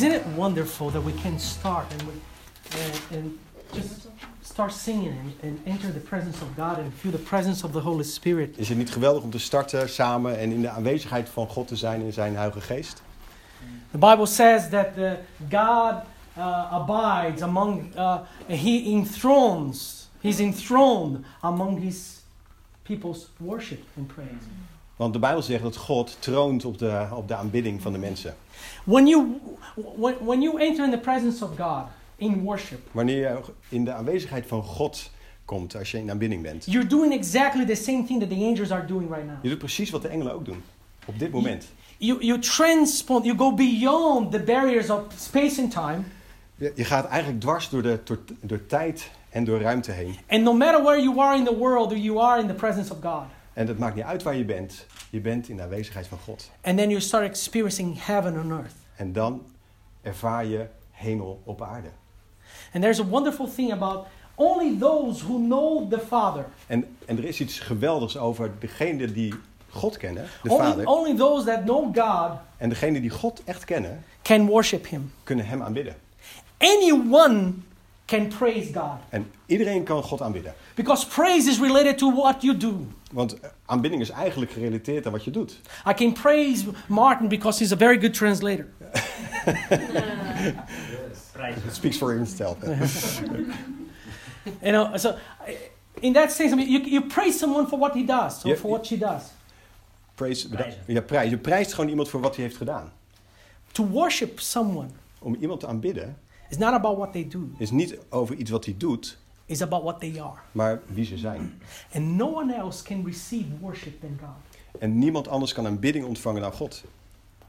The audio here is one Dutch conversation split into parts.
Isn't it wonderful that we can start and, we, and, and just start singing and, and enter the presence of God and feel the presence of the Holy Spirit? Is het niet geweldig om te starten samen en in de aanwezigheid van God te zijn in zijn Heilige Geest? The Bible says that the God uh, abides among, uh, he enthrones, he's enthroned among his people's worship and praise. Want de Bijbel zegt dat God troont op de, op de aanbidding van de mensen. When you, when, when you enter in the presence of God in worship, Wanneer je in de aanwezigheid van God komt, als je in aanbidding bent. you're doing exactly the same thing that the angels are doing right now. Je doet precies wat de engelen ook doen. Op dit moment. You, you transpond, you go beyond the barriers of space and time, Je, je gaat eigenlijk dwars door, de, door, door tijd en door ruimte heen. and no matter where you are in the world, you are in the presence of God. En het maakt niet uit waar je bent. Je bent in de aanwezigheid van God. And then you start experiencing heaven on earth. En dan ervaar je hemel op aarde. And there's a wonderful thing about only those who know the Father, En, en er is iets geweldigs over degene die God kennen, de only, Vader. only those that know God En degene die God echt kennen, can worship Him. kunnen Hem aanbidden. Anyone can praise God En iedereen kan God aanbidden. because praise is related to what you do. Want aanbidding is eigenlijk gerelateerd aan wat je doet. I can praise Martin because he's a very good translator. It speaks for himself. You know, so in that sense, I mean, you, you praise someone for what he does or Yeah, for what she does. Praise, ja, prijs. Je prijst gewoon iemand voor wat hij heeft gedaan. To worship someone Om iemand te aanbidden is not about what they do, is niet over iets wat hij doet, it's about what they are. maar wie ze zijn. And no one else can receive worship than God. En niemand anders kan aanbidding ontvangen dan God.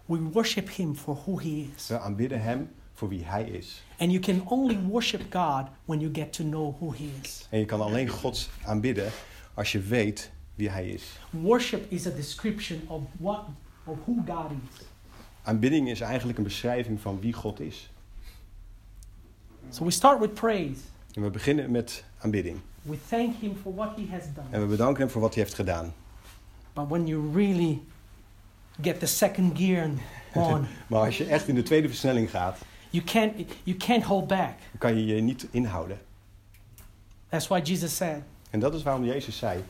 We worship him for who he is. We aanbidden Hem voor wie Hij is. And you can only worship God when you get to know who he is. En je kan alleen God aanbidden als je weet wie Hij is. Worship is a description of what of who God is. Aanbidding is eigenlijk een beschrijving van wie God is. So we start with praise. En we beginnen met aanbidding. We thank him for what he has done. En we bedanken Hem voor wat Hij heeft gedaan. But when you really get the second gear on, Maar als je echt in de tweede versnelling gaat, you can't you can't hold back. kan je je niet inhouden. That's why Jesus said, En dat is waarom Jezus zei,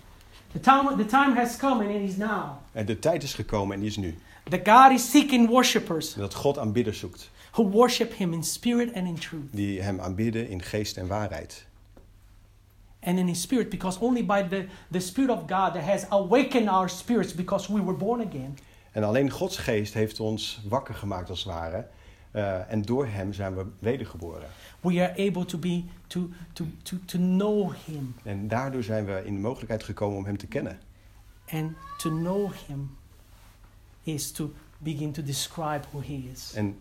the time, the time has come and it is now en de tijd is gekomen en die is nu. that God is seeking worshipers Dat God aanbidders zoekt. Who worship him in spirit and in truth. Die Hem aanbidden in geest en waarheid. And in his spirit, because only by the, the Spirit of God that has awakened our spirits because we were born again. En alleen Gods geest heeft ons wakker gemaakt als het ware. Eh, en door Hem zijn we wedergeboren. We are able to be to to to to know him. En daardoor zijn we in de mogelijkheid gekomen om Hem te kennen. And to know him is to begin to describe who he is. En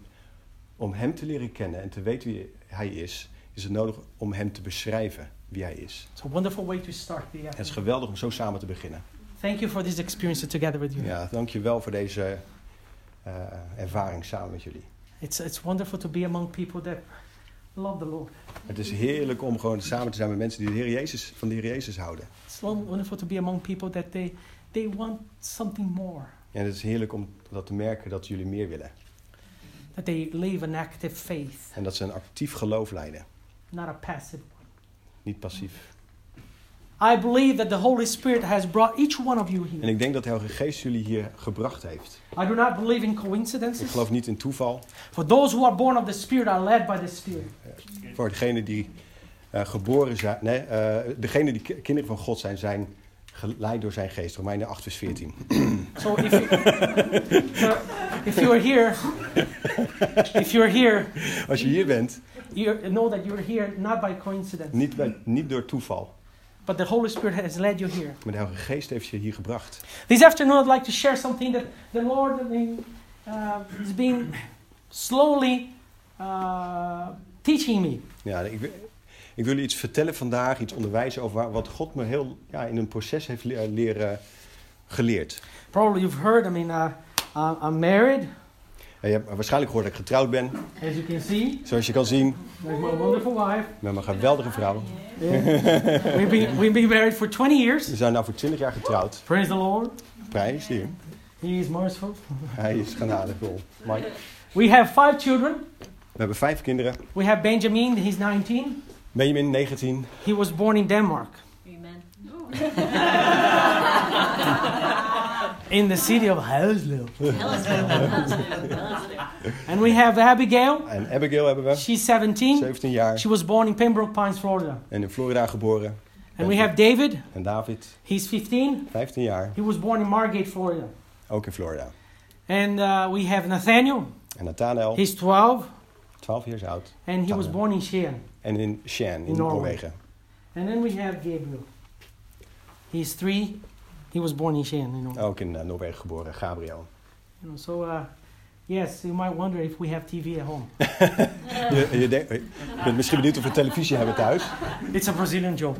om Hem te leren kennen en te weten wie Hij is, is het nodig om Hem te beschrijven wie Hij is. It's a wonderful way to start the Het is geweldig om zo samen te beginnen. Thank you for this experience together with you. Ja, dank je wel voor deze eh, ervaring samen met jullie. It's it's wonderful to be among people that love the Lord. Het is heerlijk om gewoon samen te zijn met mensen die de Heer Jezus, van de Heer Jezus houden. It's won- wonderful to be among people that they they want something more. En het is heerlijk om dat te merken dat jullie meer willen. That they live an active faith, En dat ze een actief geloof leiden, not a passive one. niet passief. I believe that the Holy Spirit has brought each one of you En here. ik denk dat de Heilige Geest jullie hier gebracht heeft. I do not believe in Ik coincidences. geloof niet in toeval. For those who are born of the Spirit are led by the Spirit. Voor degenen die eh, geboren zijn, nee, eh degenen die ki- kinderen van God zijn, zijn geleid door zijn geest. Romeinen 8 vers 14. So if you, so if you are here, if you're here, Als je hier bent, you know that you're here not by coincidence, niet, bij, niet door toeval, but the Holy Spirit has led you here. maar de Heilige Geest heeft je hier gebracht. This afternoon, I'd like to share something that the Lord uh, has been slowly uh, teaching me. Ja, ik, wil- ik wil jullie iets vertellen vandaag, iets onderwijzen over waar- wat God me heel ja, in een proces heeft le- leren geleerd. Probably you've heard. I mean, uh, uh, I'm married, Ja, je hebt waarschijnlijk gehoord dat ik getrouwd ben, as you can see. zoals je kan zien, There's my wonderful wife. met mijn geweldige vrouw. we've been we've been married for 20 years. We zijn nu voor 20 jaar getrouwd. Praise the Lord. Prijs, hier. He is merciful. Hij is genadevol. Mike. We have five children. hebben vijf kinderen. We have Benjamin, he's 19. Benjamin, 19. He was born in Denmark, Amen. in the city of Huislo. And we have Abigail, En Abigail hebben we, she's 17. 17 jaar. She was born in Pembroke Pines, Florida. En in Florida geboren. And we have David, En David, he's 15. 15 jaar. He was born in Margate, Florida. Ook in Florida. And uh, we have Nathaniel, En Nathanael, he's 12. 12 years oud. And he was born in Cheyenne. En in Shan, in, In Norway. Noorwegen. And then we have Gabriel. He's three. He was born in Cheyenne, you know. Ook in eh, Noorwegen geboren, Gabriel. You know, so uh, yes, you might wonder if we have TV at home. Je, je, bent misschien benieuwd of we televisie hebben thuis. It's a Brazilian joke.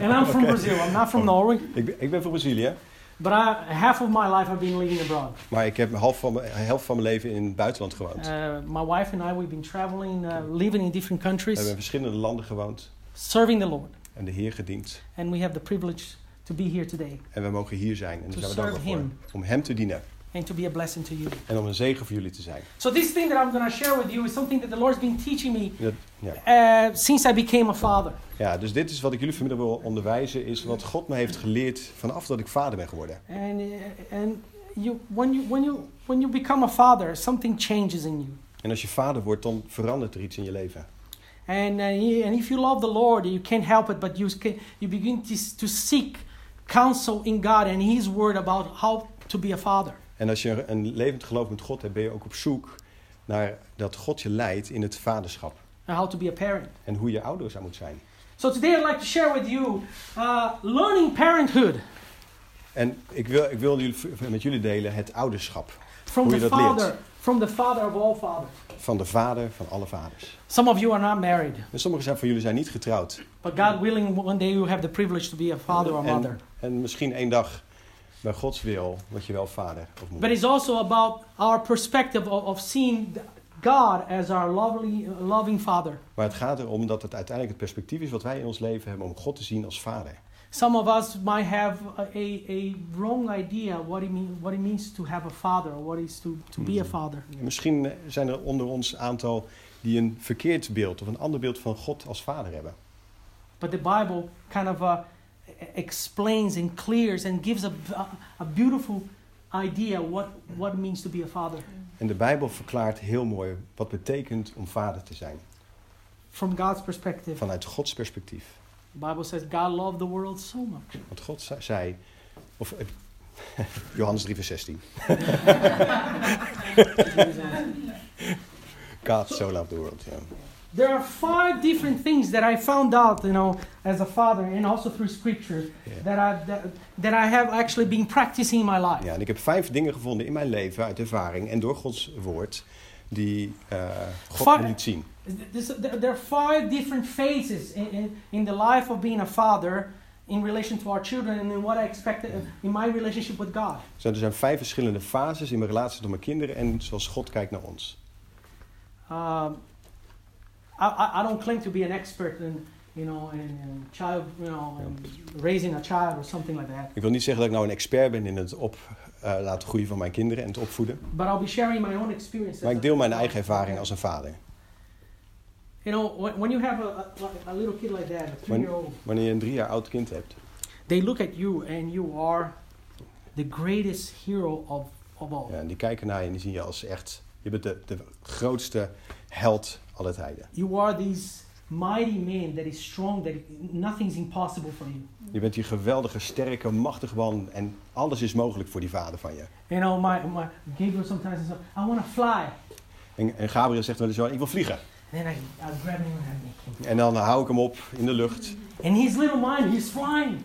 and I'm from Brazil. I'm not from Norway, Ik ben, ik ben van Brazilië, but I, half of my life I've been living abroad. maar ik heb half van mijn, helft van mijn leven in het buitenland gewoond. Uh, my wife and I, we've been traveling, uh, living in different We hebben countries, in verschillende landen gewoond serving the Lord. en de Heer gediend. And we have the privilege to be here today En we mogen hier zijn en daar zijn we dankbaar voor. Om Hem te dienen and to be a blessing to you. en om een zegen voor jullie te zijn. So this thing that I'm going to share with you is something that the Lord's been teaching me Dat- ja. uh, since I became a father. ja, dus dit is wat ik jullie vanmiddag wil onderwijzen, is wat God me heeft geleerd vanaf dat ik vader ben geworden. And uh, and you when you when you when you become a father, something changes in you. En als je vader wordt, dan verandert er iets in je leven. And uh, and if you love the Lord, you can't help it, but you can, you begin to, to seek counsel in God and His Word about how to be a father. En als je een levend geloof met God hebt, ben je ook op zoek naar dat God je leidt in het vaderschap. And how to be a parent. En hoe je ouder zou moeten zijn. So today I'd like to share with you uh, learning parenthood En ik wil, ik wil met jullie delen het ouderschap. from Hoe the je dat leert. father, from the father of all fathers. Van de vader van alle vaders. Some of you are not married, En sommigen zijn van jullie zijn niet getrouwd. but God willing, one day you have the privilege to be a father or mother. En, en misschien één dag, bij Gods wil, word je wel vader of But moeder. it's also about our perspective of, of seeing God as our lovely, loving Father. Maar het gaat erom dat het uiteindelijk het perspectief is wat wij in ons leven hebben om God te zien als vader. Some of us might have a, a, a wrong idea what it, mean, what it means to have a father or what is to, to be a father. Misschien zijn er onder ons een aantal die een verkeerd beeld of een ander beeld van God als vader hebben. But the Bible kind of uh, explains and clears and gives a, a, beautiful idea what, what it means to be a father En de Bijbel verklaart heel mooi wat betekent om vader te zijn. from God's perspective. Vanuit Gods perspectief. The Bible says God loved the world so much. Want God ze- zei, of eh, Johannes 3 vers 16. God so loved the world. Ja. There are five different things that I found out, you know, as a father and also through scripture Ja. that I that, that I have actually been practicing in my life. Ja, en ik heb vijf dingen gevonden in mijn leven uit ervaring en door Gods woord die eh, God liet zien. There are five different phases in, in, in the life of being a father in relation to our children and in what I expected in my relationship with God. Dus er zijn vijf verschillende fases in mijn relatie tot mijn kinderen en zoals God kijkt naar ons. Um, I, I, don't claim to be an expert in, you know, in, child, you know, in raising a child or something like that. Ik wil niet zeggen dat ik nou een expert ben in het op eh, laten groeien van mijn kinderen en het opvoeden. But I'll be sharing my own experiences. Maar ik deel mijn eigen ervaring als een vader. You know, when, when you have a, a, a little kid like that, a three-year-old, Wanneer je een drie jaar oud kind hebt, they look at you and you are the greatest hero of, of all. ja, en die kijken naar je en die zien je als echt... Je bent de, de grootste held aller tijden. You are this mighty man that is strong, that nothing's impossible for you. Je bent die geweldige, sterke, machtige man en alles is mogelijk voor die vader van je. You know, my, my Gabriel sometimes says, I want to fly. En, en Gabriel zegt wel eens zo, ik wil vliegen. Then I, I grab him and him. En dan hou ik hem op in de lucht And his little mind, he's flying.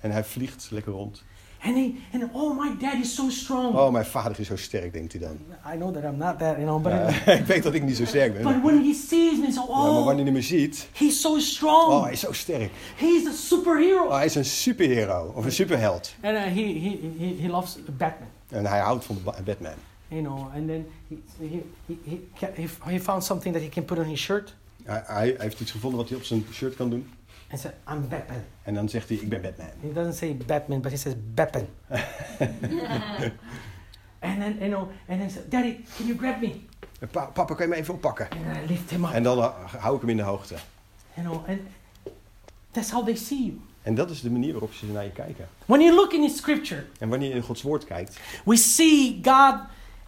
en hij vliegt lekker rond. And he, and oh, my dad is so strong. Oh, mijn vader is zo sterk, denkt hij dan. I know that I'm not that, you know, but, Ja, ik weet dat ik niet zo sterk ben. but Ja, when he sees me, so, maar oh, wanneer hij me ziet, he's so strong. oh, hij is zo sterk. He's a superhero. Oh, hij is een superhero of een superheld. And uh, he, he, he, he loves Batman, En hij houdt van Ba- Batman. you know. And then he, he, he, he, he found something that he can put on his shirt Hij, hij heeft iets gevonden wat hij op zijn shirt kan doen. And said, I'm Batman. En dan zegt hij, ik ben Batman. He doesn't say Batman, but he says Batman. And then, you know, and then said, Daddy, can you grab me? En pa- papa, kan je me even oppakken? And I lift him up. En dan hou ik hem in de hoogte. You know, and that's how they see you. En dat is de manier waarop ze naar je kijken. When you look in the scripture, En wanneer je in Gods woord kijkt, we see God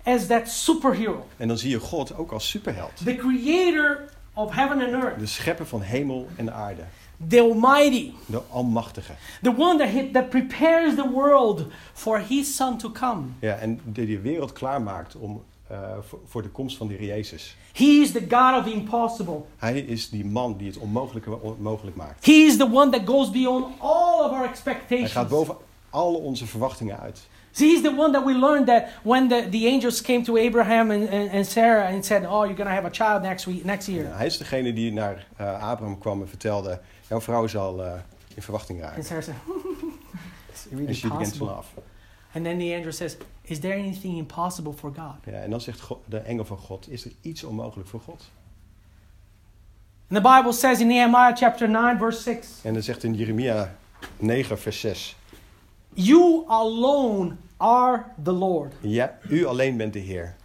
as that superhero, en dan zie je God ook als superheld. the creator of heaven and earth, De schepper van hemel en aarde. The Almighty, De Almachtige. the one that, he, that prepares the world for His Son to come. Ja, en die de wereld klaarmaakt om, eh, voor, voor de komst van de Heer Jezus. He is the God of the impossible. Hij is die man die het onmogelijke mogelijk maakt. He is the one that goes beyond all of our Hij expectations. gaat boven alle onze verwachtingen uit. See, he's the one that we learned that when the, the angels came to Abraham and, and, and Sarah and said, Oh, you're going to have a child next, week, next year. Ja, hij is degene die naar eh, Abraham kwam en vertelde: Jouw vrouw zal eh, in verwachting And raken. Sarah said, It's En really she begins to laugh. And then the angel says, Is there anything impossible for God? Ja, en dan zegt God, de engel van God: Is er iets onmogelijk voor God? And the Bible says in Nehemiah chapter 9, verse 6, En dan zegt in Jeremia 9, vers 6: You alone are the Lord. Ja, u alleen bent de Heer.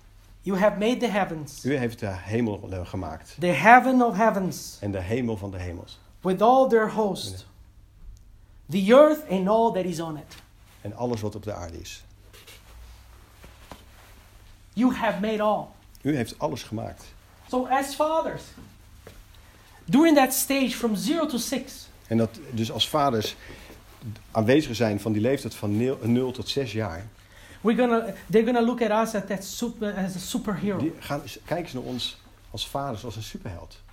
You have made the heavens, U heeft de hemel gemaakt. the heaven of heavens, En de hemel van de hemels. with all their host, the earth and all that is on it. En alles wat op de aarde is. You have made all. U heeft alles gemaakt. So, as fathers, during that stage from zero to six, En dat dus als vaders aanwezig zijn van die leeftijd van 0 tot 6 jaar. we're gonna, they're gonna look at us as, that super, as a superhero. Die gaan, kijken eens naar ons als vaders als een superheld.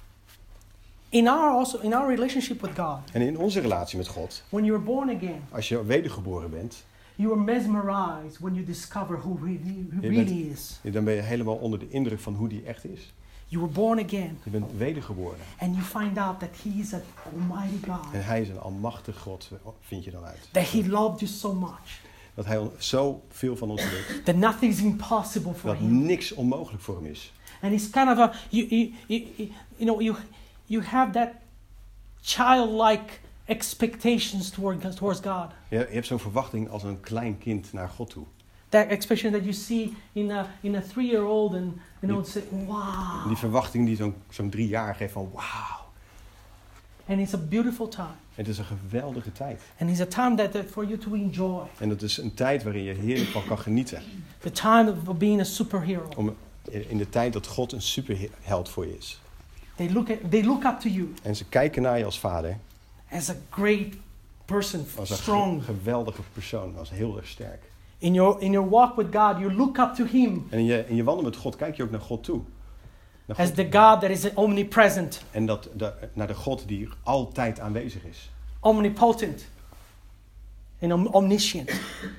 In our also in our relationship with God, En in onze relatie met God, when you were born again, als je wedergeboren bent, you were mesmerized when you discover who really, who really is. dan ben je helemaal onder de indruk van hoe die echt is. You were born again, Je bent wedergeboren. and you find out that He is an Almighty God, En hij is een almachtig God, vind je dan uit. that He loved you so much Dat hij zo veel van ons wil. that nothing's impossible for Dat Him. niks onmogelijk voor hem is. And it's kind of a you you you, you, know you you have that childlike expectations toward towards God. Je, je hebt zo'n verwachting als een klein kind naar God toe. That expectation that you see in a in a three year old and you know say wow. Die verwachting die zo'n zo'n drie jaar geeft van wauw. And it's a beautiful time. Het is een geweldige tijd. And it's a time that, that for you to enjoy. En het is een tijd waarin je heerlijk van kan genieten. The time of being a superhero. Om, in de tijd dat God een superheld voor je is. They look at they look up to you En ze kijken naar je als vader as a great person, als een strong. ge- geweldige persoon, als heel erg sterk. In your in your walk with God, you look up to him En in je, in je wandel met God kijk je ook naar God toe. Naar as the God that is omnipresent, en dat, de, naar de God die altijd aanwezig is. omnipotent, and om- omniscient.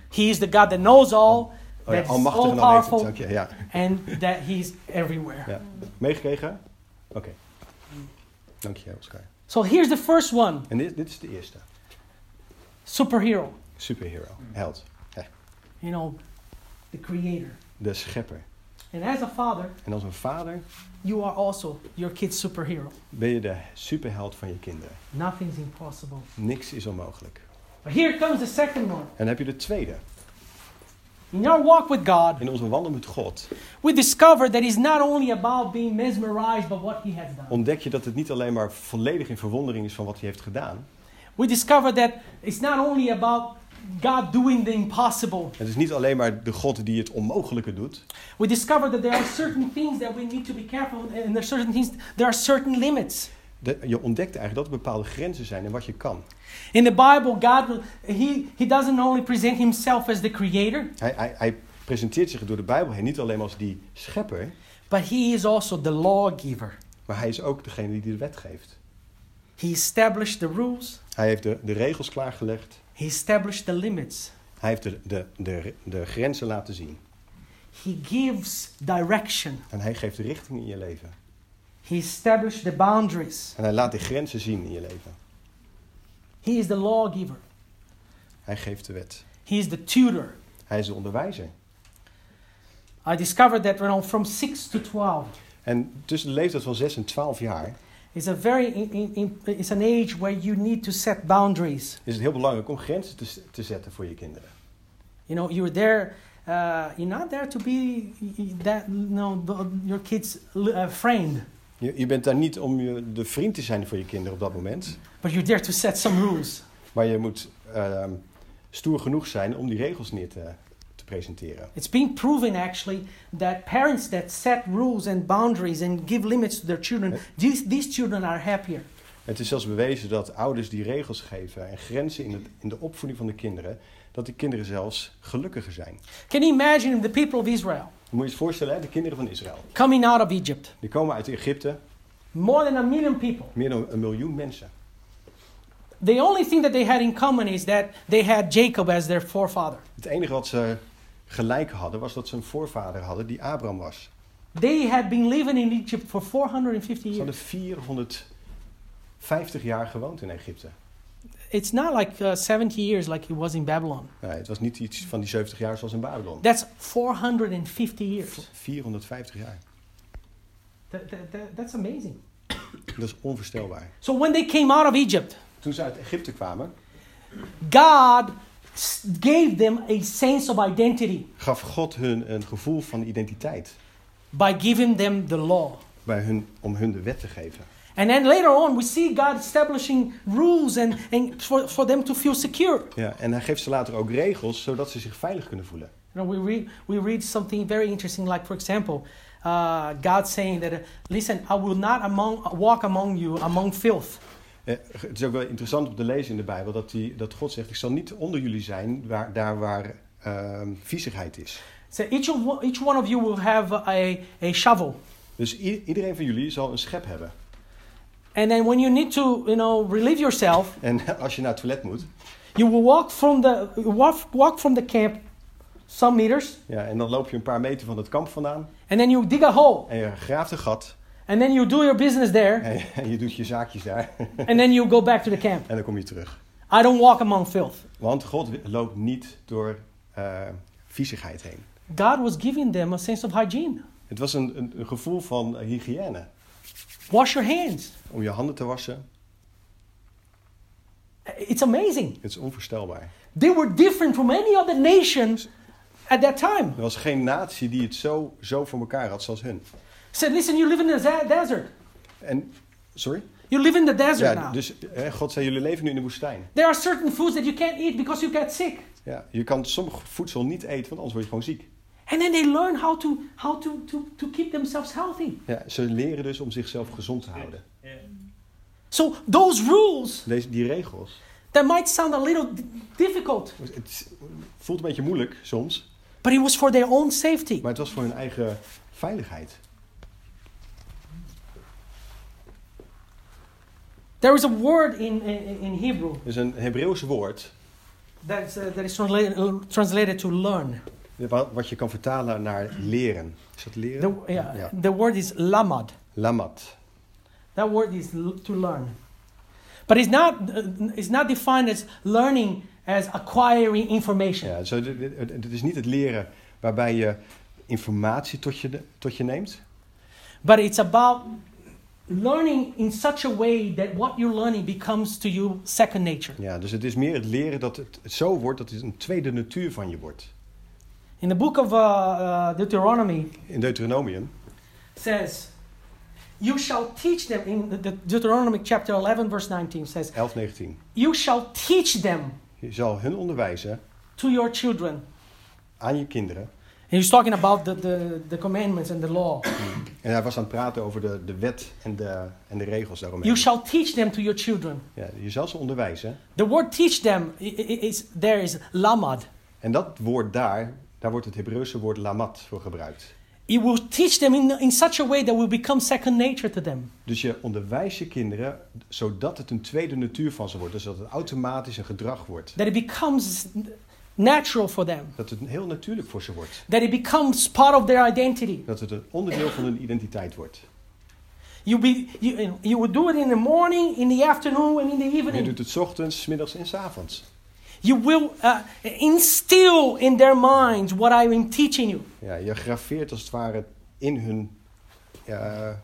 He is the God that knows all, Oh ja, that's almachtig all en powerful. Ja. and that he's everywhere. ja. Meegekregen? Oké. Dank je, Oscar. So here's the first one: En dit, dit is de eerste. superhero. Superhero. Held. You know, the creator. De schepper. And as a father, En als een vader you are also your kid's superhero. ben je de superheld van je kinderen. Nothing's impossible. Niks is onmogelijk. But here comes the second one. En dan heb je de tweede. In our walk with God, In onze wandel met God we discover that it's not only about being mesmerized by what He has done. ontdek je dat het niet alleen maar volledig in verwondering is van wat hij heeft gedaan. We discover that it's not only about God doing the impossible. Het is niet alleen maar de God die het onmogelijke doet. We discover that there are certain things that we need to be careful and there are certain things there are certain limits. De- je ontdekt eigenlijk dat er bepaalde grenzen zijn en wat je kan. In the Bible, God he, he doesn't only present himself as the creator, Hij, hij, hij presenteert zich door de Bijbel heen niet alleen als die schepper, but he is also the lawgiver. maar hij is ook degene die de wet geeft. He established the rules, Hij heeft de, de regels klaargelegd. He established the limits. Hij heeft de, de, de, de grenzen laten zien. He gives direction. En hij geeft richting in je leven. He established the boundaries. En hij laat de grenzen zien in je leven. He is the lawgiver. Hij geeft de wet. He is the tutor. Hij is de onderwijzer. I discovered that know, from 6 to 12 En tussen de leeftijd van 6 en 12 jaar is a very in, in, it's an age where you need to set boundaries. is het heel belangrijk om grenzen te, te zetten voor je kinderen. You know, you're there uh, you're not there to be that no your kids uh, friend, Je, je bent daar niet om je, de vriend te zijn voor je kinderen op dat moment. but you're there to set some rules. Maar je moet ehm, stoer genoeg zijn om die regels neer te, te presenteren. It's been proven actually that parents that set rules and boundaries and give limits to their children, these, these children are happier. Het is zelfs bewezen dat ouders die regels geven en grenzen in, het, in de opvoeding van de kinderen, dat die kinderen zelfs gelukkiger zijn. Can you imagine the people of Israel Moet je je voorstellen, de kinderen van Israël. coming out of Egypt? Die komen uit Egypte, More than a million people. meer dan een miljoen mensen. The only thing that they had in common is that they had Jacob as their forefather. Het enige wat ze gelijk hadden, was dat ze een voorvader hadden die Abraham was. They had been living in Egypt for 450 Ze years. hadden 450 jaar gewoond in Egypte. It's not like uh, 70 years like it was in Babylon. Nee, het was niet iets van die 70 jaar zoals in Babylon. That's 450 years. 450 jaar. That- that- that- that's amazing. Dat is onvoorstelbaar. So when they came out of Egypt, Toen ze uit Egypte kwamen, God gave them a sense of identity gaf God hun een gevoel van identiteit. by giving them the law. Bij hun, om hun de wet te geven. And then later on, we see God establishing rules and, and for, for them to feel secure. Ja, en hij geeft ze later ook regels, zodat ze zich veilig kunnen voelen. You know, we read, we read something very interesting, like, for example, uh, God saying that, listen, I will not among, walk among you among filth. Eh, Het is ook wel interessant om te lezen in de Bijbel dat, die, dat God zegt: Ik zal niet onder jullie zijn waar, daar waar ehm viezigheid is. So each, of, each one of you will have a, a shovel. Dus iedereen van jullie zal een schep hebben. And then when you need to, you know, relieve yourself, En als je naar het toilet moet, you will walk from the, walk, walk from the camp some meters, ja, en dan loop je een paar meter van het kamp vandaan and then you dig a hole. en je graaft een gat And then you do your business there, en je, doet je zaakjes daar and then you go back to the camp. en dan kom je terug. I don't walk among filth. Want God loopt niet door eh, viezigheid heen. God was giving them a sense of hygiene. Het was een, een, een gevoel van hygiëne. Wash your hands. Om je handen te wassen, It's amazing. het is onvoorstelbaar. They were different from any other nation at that time. Er was geen natie die het zo, zo voor elkaar had zoals hun. Said, listen, you live in the desert. En, sorry? You live in the desert Ja, now. dus eh, God zei, jullie leven nu in de woestijn. There are certain foods that you can't eat because you get sick. Ja, je kan sommige voedsel niet eten, want anders word je gewoon ziek. And then they learn how to how to, to, to keep themselves healthy. Ja, ze leren dus om zichzelf gezond te houden. So those rules Deze, die regels, that might sound a little difficult, het voelt een beetje moeilijk soms, but it was for their own safety. maar het was voor hun eigen veiligheid. There is a word in in, in Hebrew Er is een Hebreeuws woord, that is, uh, that is translated, translated to learn. wat, je kan vertalen naar leren. Is dat leren? The, yeah, Ja. the word is lamad. Lamat. That word is to learn. But it's not, uh, it's not defined as learning as acquiring information. Ja, dit- het is niet het leren waarbij je informatie tot je, tot je neemt. But it's about learning in such a way that what you're learning becomes to you second nature. Ja, dus het is meer het leren dat het zo wordt dat het een tweede natuur van je wordt. In the book of uh, uh, Deuteronomy In Deuteronomium says, "You shall teach them." In the- the Deuteronomy chapter 11, verse 19 says, 11, 19. "You shall teach them Je zal hun onderwijzen to your children." aan je kinderen. And he's talking about the, the, the commandments and the law. En hij was aan het praten over de, de wet en de, en de regels daaromheen. You shall teach them to your children. Ja, je zal ze onderwijzen. The word teach them is there is lamad. En dat woord daar, daar wordt het Hebreeuwse woord lamat voor gebruikt. You will teach them in, in such a way that will become second nature to them. Dus je onderwijst je kinderen zodat het een tweede natuur van ze wordt. Dus dat het automatisch een gedrag wordt. That it becomes natural for them. Dat het heel natuurlijk voor ze wordt. That it becomes part of their identity. Dat het een onderdeel van hun identiteit wordt. You be you, you will do it in the morning, in the afternoon, and in the Je evening. doet het ochtends, middags en avonds. You will uh, instill in their minds what I am teaching you. Ja, je graveert als het ware in hun ja,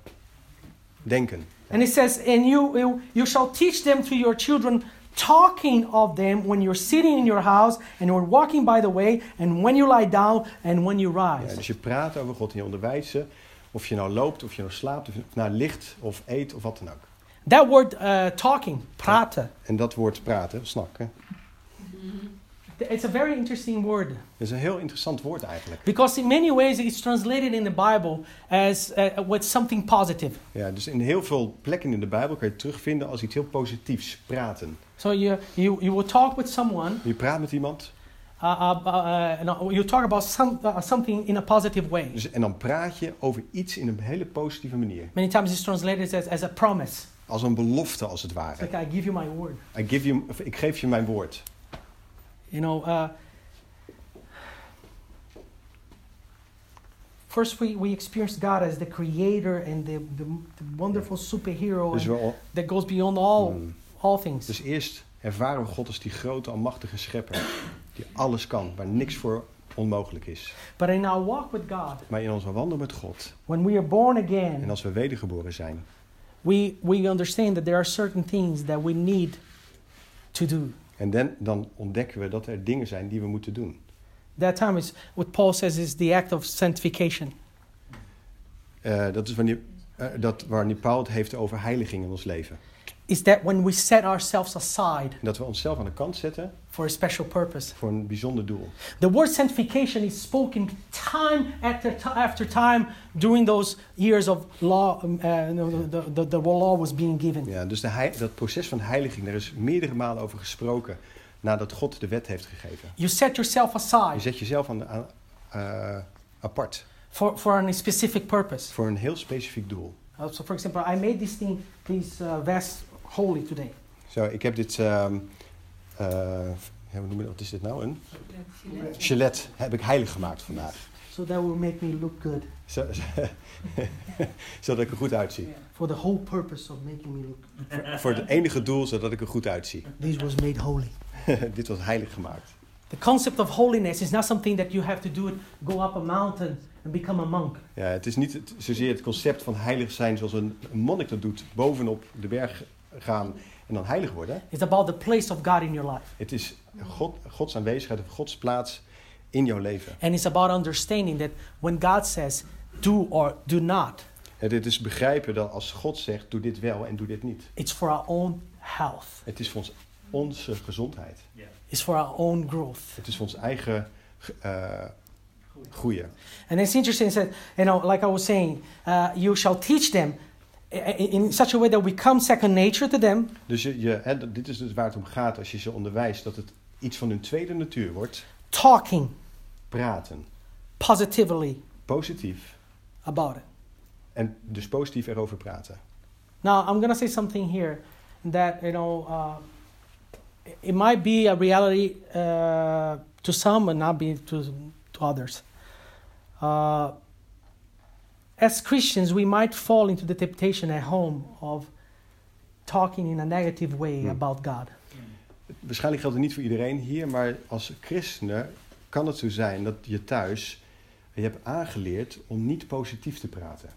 denken. And it says, and you, you you shall teach them to your children talking of them when you're sitting in your house and you're walking by the way and when you lie down and when you Ja, rise. dus je praat over God en je onderwijst ze. Of je nou loopt, of je nou slaapt, of je nou ligt, of eet, of wat dan ook. That word uh, talking, praten, En dat woord praten, snakken, it's a very interesting word dat is een heel interessant woord eigenlijk. because in many ways it's translated in the Bible as uh, with something positive. Ja, dus in heel veel plekken in de Bijbel kan je het terugvinden als iets heel positiefs, praten. So you, you, you will talk with someone, Je praat met iemand uh, uh, uh, no, you talk about some, uh, something in a positive way. dus, en dan praat je over iets in een hele positieve manier. Many times it's translated as, as a promise. Als een belofte als het ware. like, I give you my word. I give you, ik geef je mijn woord. You know, uh, first we, we experience God as the creator and the, the, the wonderful superhero Dus, we, that goes beyond all, Hmm. all things. dus eerst ervaren we God als die grote, almachtige schepper. Die alles kan, waar niks voor onmogelijk is. But in our walk with God, Maar in onze wandel met God, when we are born again, en als we wedergeboren zijn, we, we understand that there are certain things that we need to do. En dan, dan ontdekken we dat er dingen zijn die we moeten doen. That time is what Paul says is the act of sanctification. Eh, dat is wanneer, eh, dat, wanneer Paul het heeft over heiliging in ons leven. Is that when we set ourselves aside dat we onszelf aan de kant zetten for a special purpose. voor een bijzonder doel. The word sanctification is spoken time after, after time during those years of law, um, uh, the, the, the law was being given. Ja, dus de dat proces van heiliging, daar is meerdere malen over gesproken nadat God de wet heeft gegeven. You set yourself Je aside zet jezelf aan, aan, eh, apart for, for a specific purpose. voor een heel specifiek doel. Uh, so, for example, I made this thing, this uh, vest holy today. Zo, ik heb dit, ehm eh, ja, hoe noem je dat? wat is dit nou? Een gilet heb ik heilig gemaakt vandaag. So that will make me look good Zo, zodat ik er goed uitzie. for the whole purpose of making me look. Voor het enige doel, zodat ik er goed uitzie. This was made holy. dit was heilig gemaakt. The concept of holiness is not something that you have to do it, go up a mountain and become a monk. Ja, het is niet het- zozeer het concept van heilig zijn zoals een, een monnik dat doet. Bovenop de berg gaan en dan heilig worden. It's about the place of God in your life. Het is God, Gods aanwezigheid of Gods plaats in jouw leven. And it's about understanding that when God says do or do not, Het het is begrijpen dat als God zegt, doe dit wel en doe dit niet. it's for our own health, Het is voor ons, onze gezondheid. it's for our own growth. Het is voor ons eigen eh groeien. And it's interesting that, you know, like I was saying, uh, you shall teach them in such a way that we become second nature to them, Dus je, je, dit is dus waar het om gaat als je ze onderwijst. Dat het iets van hun tweede natuur wordt. talking Praten. positively Positief. about it. En dus positief erover praten. Now, I'm going to say something here that, you know, uh, it might be a reality uh, to some but not be to, to others. Uh, as Christians, we might fall into the temptation at home of talking in a negative way Hmm. about God. Waarschijnlijk geldt het niet voor iedereen hier, maar als christenen kan het zo zijn dat je thuis je hebt aangeleerd om niet positief te praten.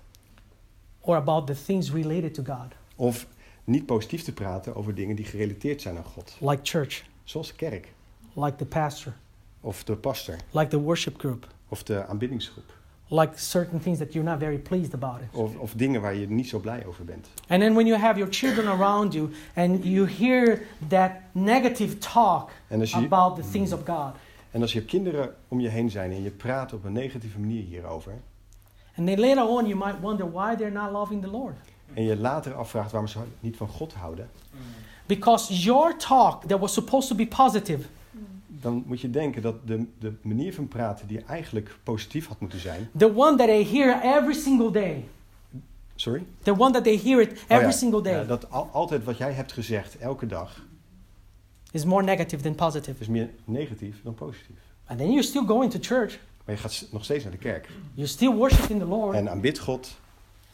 or about the things related to God, Of niet positief te praten over dingen die gerelateerd zijn aan God. like church, Zoals de kerk, like the pastor, of de pastor, like the worship group, of de aanbiddingsgroep. Like certain things that you're not very pleased about it. Of, of dingen waar je niet zo blij over bent. And then when you have your children around you and you hear that negative talk je, about the things of God, en als je kinderen om je heen zijn en je praat op een negatieve manier hierover. and then later on you might wonder why they're not loving the Lord. En je later afvraagt waarom ze niet van God houden. Because your talk that was supposed to be positive Dan moet je denken dat de, de manier van praten die eigenlijk positief had moeten zijn. the one that they hear every single day, Sorry? the one that they hear it every Oh ja, single day, ja, dat al- altijd wat jij hebt gezegd, elke dag, is more negative than positive. is meer negatief dan positief. And then you're still going to church, Maar je gaat nog steeds naar de kerk. you're still worshiping the Lord, En aanbidt God.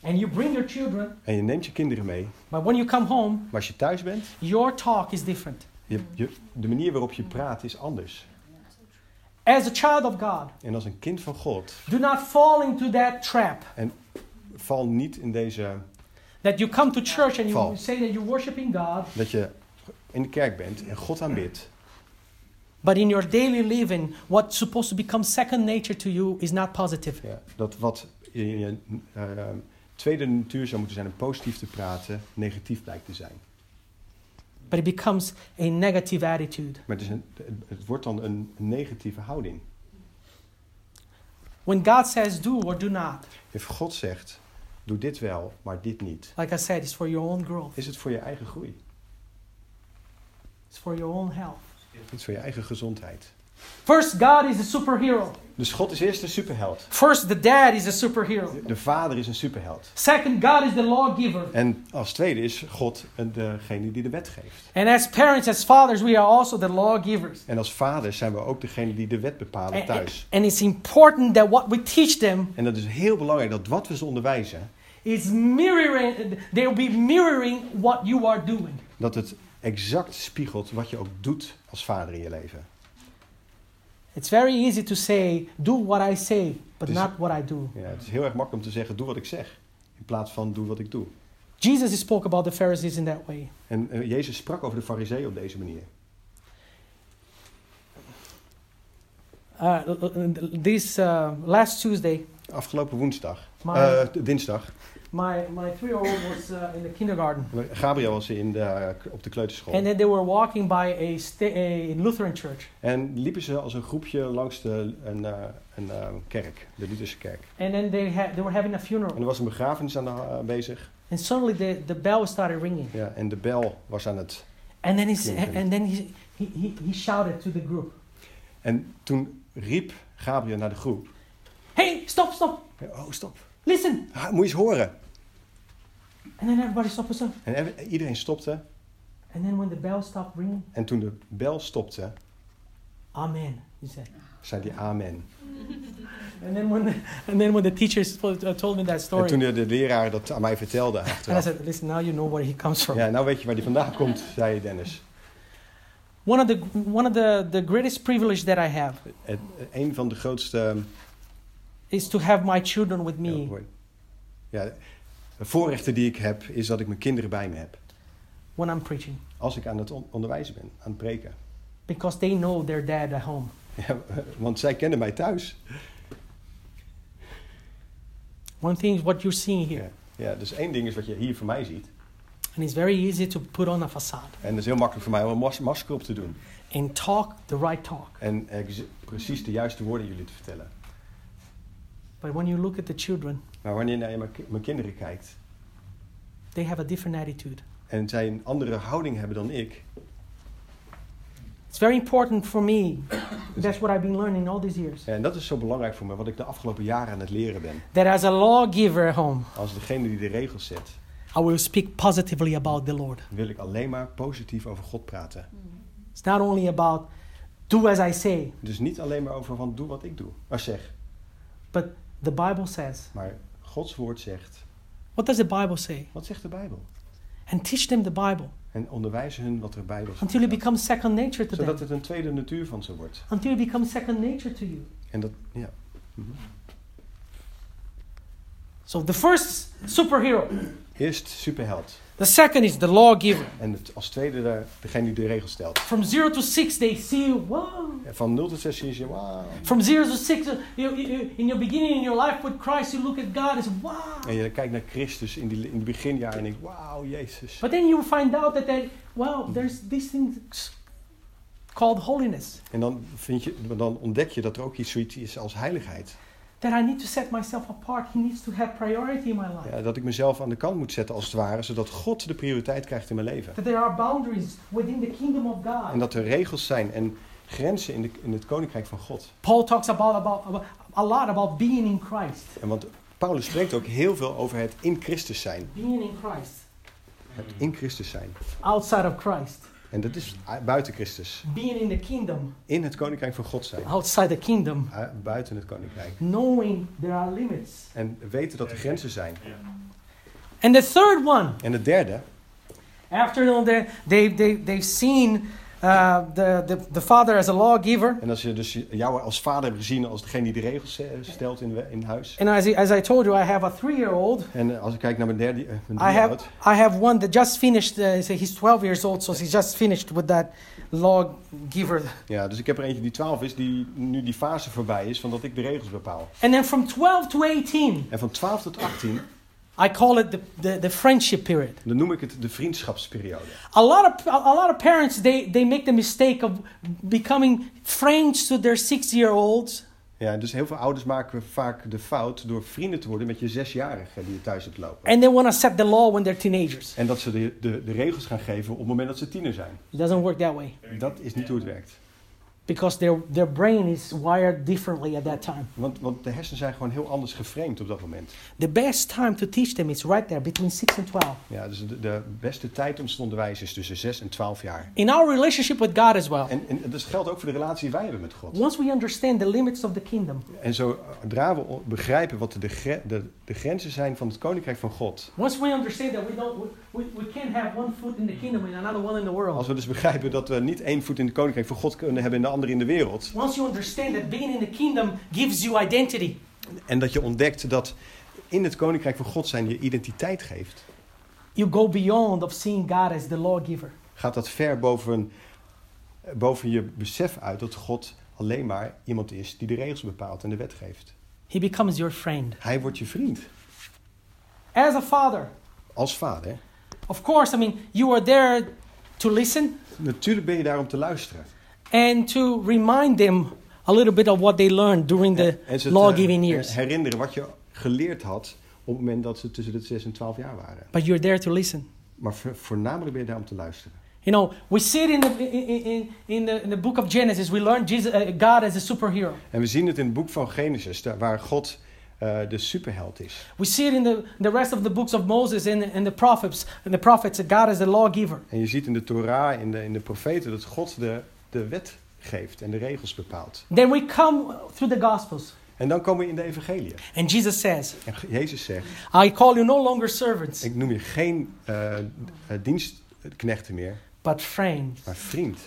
and you bring your children, En je neemt je kinderen mee. but when you come home, Maar als je thuis bent, your talk is different. Je, je, de manier waarop je praat is anders. As a child of God, En als een kind van God, do not fall into that trap val niet in deze... that you come to church and you Val. say that you're worshiping God, Dat je in de kerk bent en God aanbidt, but in your daily living, what's supposed to become second nature to you is not positive. ja, dat wat in je eh, tweede natuur zou moeten zijn om positief te praten, negatief blijkt te zijn. But it becomes a negative attitude. Maar het, is een, het wordt dan een negatieve houding. When God says do or do not, If God zegt, doe dit wel, maar dit niet, like I said, it's for your own growth, is het voor je eigen groei. it's for your own health. Het is voor je eigen gezondheid. First, God is a superhero. Dus God is eerst een superheld. First, the dad is a superhero. De vader is een superheld. Second, God is the lawgiver. En als tweede is God degene die de wet geeft. And as parents, as fathers, we are also the lawgivers. En als vaders zijn we ook degene die de wet bepalen And, thuis. and it's important that what we teach them En dat is heel belangrijk dat wat we ze onderwijzen, is mirroring, they'll be mirroring what you are doing. dat het exact spiegelt wat je ook doet als vader in je leven. It's very easy to say, do what I say, but not what I do. Ja, het is heel erg makkelijk om te zeggen, doe wat ik zeg. In plaats van doe wat ik doe. Jesus spoke about the Pharisees in that way. En eh, Jezus sprak over de fariseeën op deze manier. Uh, this uh, last Tuesday, Afgelopen woensdag, Maar- eh, dinsdag, my, my three-year-old was uh, in the kindergarten. Gabriel was in de, op de kleuterschool. And then they were walking by a, a Lutheran church. En liepen ze als een groepje langs de, een, eh, een eh, kerk, de Lutherse kerk. And then they, had, they were having a En funeral. er was een begrafenis aan de, eh, bezig. And suddenly the, the bell started ringing. Ja, en de bel was aan het... And then, he, and then he, he, he, shouted to the group, En toen riep Gabriel naar de groep. Hey, stop, stop, Oh, stop. Listen. Ah, moet je eens horen. And then everybody stopped. stop. En ev- iedereen stopte. And then when the bell stopped ringing, En toen de bel stopte, Amen, he said. zei hij amen. And then when the, and then when the teacher spo- uh, told me that En story, toen de, de leraar dat aan mij vertelde and I achteraf. said, listen, now you know where he comes from. Ja, nou weet je waar die vandaan komt, zei Dennis. One of the one of the, the greatest privilege that I have Het, een van de grootste is to have my children with me ja, de voorrechten die ik heb, is dat ik mijn kinderen bij me heb. when I'm preaching, Als ik aan het on- onderwijzen ben, aan het preken. because they know their dad at home. Ja, want zij kennen mij thuis. One thing is what you're seeing here, Ja, dus één ding is wat je hier voor mij ziet. and it's very easy to put on a facade En het is heel makkelijk voor mij om een mas- masker op te doen. and talk the right talk. En precies de juiste woorden jullie te vertellen. But when you look at the children, Maar wanneer je naar mijn ki- mijn kinderen kijkt they have a different attitude. en zij een andere houding hebben dan ik, It's very important for me. That's what I've been learning all these years. en dat is zo belangrijk voor me, wat ik de afgelopen jaren aan het leren ben. That as a lawgiver at home, Als degene die de regels zet, I will speak positively about the Lord. wil ik alleen maar positief over God praten. It's not only about do as I say, Dus niet alleen maar over van doe wat ik doe, maar zeg. but the Bible says. Maar Gods woord zegt, What does the Bible say? wat zegt de Bijbel? And teach them the Bible En onderwijs hun wat er Bijbel zegt. until it becomes second nature to Zodat them. het een tweede natuur van ze wordt. Until it becomes second nature to you. En dat, ja. Mhm. So the first superhero. Eerst superheld. The second is the lawgiver. En het, als tweede de, degene die de regels stelt. From zero to six, they see, wow. Van 0 tot 6 zie je, wauw. From zero to six, uh, you, you, in your beginning in your life with Christ, you look at God and say, wow. En je kijkt naar Christus in die, in die beginjaren en denkt, wauw, Jezus. But then you find out that, they, wow, there's this thing called holiness. En dan, vind je, dan ontdek je dat er ook iets zoiets is als heiligheid. That I need to set myself apart. He needs to have priority in my life. Ja, dat ik mezelf aan de kant moet zetten als het ware, zodat God de prioriteit krijgt in mijn leven. That there are boundaries within the kingdom of En God. dat er regels zijn en grenzen in, de, in het koninkrijk van God. Paul talks about, about, about a lot about being in Christ. En want Paulus spreekt ook heel veel over het in Christus zijn. Being in Christ. Het in Christus zijn. Outside of Christ. En dat is buiten Christus. Being in the kingdom. In het koninkrijk van God zijn. Outside the kingdom. Buiten het koninkrijk. Knowing there are limits. En weten dat er grenzen zijn. And the third one, En het derde, after they, they, they, they've seen uh, the, the, the father as a lawgiver. En als je dus jou als vader hebt gezien als degene die de regels eh, stelt in, in huis. And as, as I told you, I have a three year old. En eh, als ik kijk naar mijn derde, eh, mijn I have, I have one that just finished, uh, he's 12 years old, so he's just finished with that lawgiver. Ja, dus ik heb er eentje die 12 is, die nu die fase voorbij is van dat ik de regels bepaal. And then from 12 to 18, En van 12 tot 18, I call it the, the, the friendship period. dan noem ik het de vriendschapsperiode. A lot of, a lot of parents, they, they make the mistake of becoming friends to their six year olds. Ja, dus heel veel ouders maken vaak de fout door vrienden te worden met je zesjarige die je thuis hebt lopen. And they want to set the law when they're teenagers. En dat ze de, de, de regels gaan geven op het moment dat ze tiener zijn. It doesn't work that way Dat is niet hoe het werkt. Because their, their brain is wired differently at that time. Want, want de hersenen zijn gewoon heel anders geframed op dat moment. The best time to teach them is right there between 6 and 12. Ja, dus de, de beste tijd om ze te onderwijzen is tussen 6 en 12 jaar. In our relationship with God as well, En, en dat geldt ook voor de relatie die wij hebben met God. once we understand the limits of the kingdom, En zodra we begrijpen wat de, de, de grenzen zijn van het koninkrijk van God. once we understand that we don't, we, we, we can't have one foot in the kingdom and another one in the world. Als we dus begrijpen dat we niet één voet in het koninkrijk van God kunnen hebben en de andere in de wereld. Once you understand that being in the kingdom gives you identity, En dat je ontdekt dat in het koninkrijk van God zijn je identiteit geeft. you go beyond of seeing God as the lawgiver. Gaat dat ver boven, boven je besef uit dat God alleen maar iemand is die de regels bepaalt en de wet geeft. He becomes your friend. Hij wordt je vriend. As a father, Als vader. Of course, I mean, you are there to listen Natuurlijk ben je daar om te luisteren. and to remind them a little bit of what they learned during the law-giving years. herinneren wat je geleerd had op het moment dat ze tussen de 6 en 12 jaar waren. But you're there to listen. Maar vo- voornamelijk ben je daar om te luisteren. You know, we see it in the, in, in, in the, in the book of Genesis. We learn Jesus, uh, God as a superhero. En we zien het in het boek van Genesis, waar God eh, de superheld is. We see it in the, the rest of the books of Moses and, and the prophets. And the prophets, that God as the lawgiver. En je ziet in de Torah, in de, in de profeten, dat God de, de wet geeft en de regels bepaalt. Then we come through the Gospels. En dan komen we in de evangelie. And Jesus says, En Jezus zegt, I call you no longer servants, ik noem je geen eh, dienstknechten meer, but friends. maar vriend.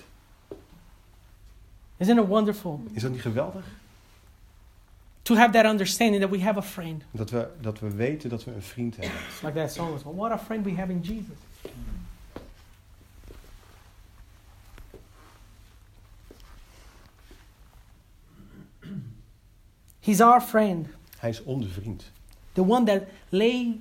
Isn't it wonderful Is dat niet geweldig? To have that understanding that we have a friend? Dat we, dat we weten dat we een vriend hebben. Like that song was. Well, what a friend we have in Jesus. He's our friend, Hij is onze vriend. the one that lay,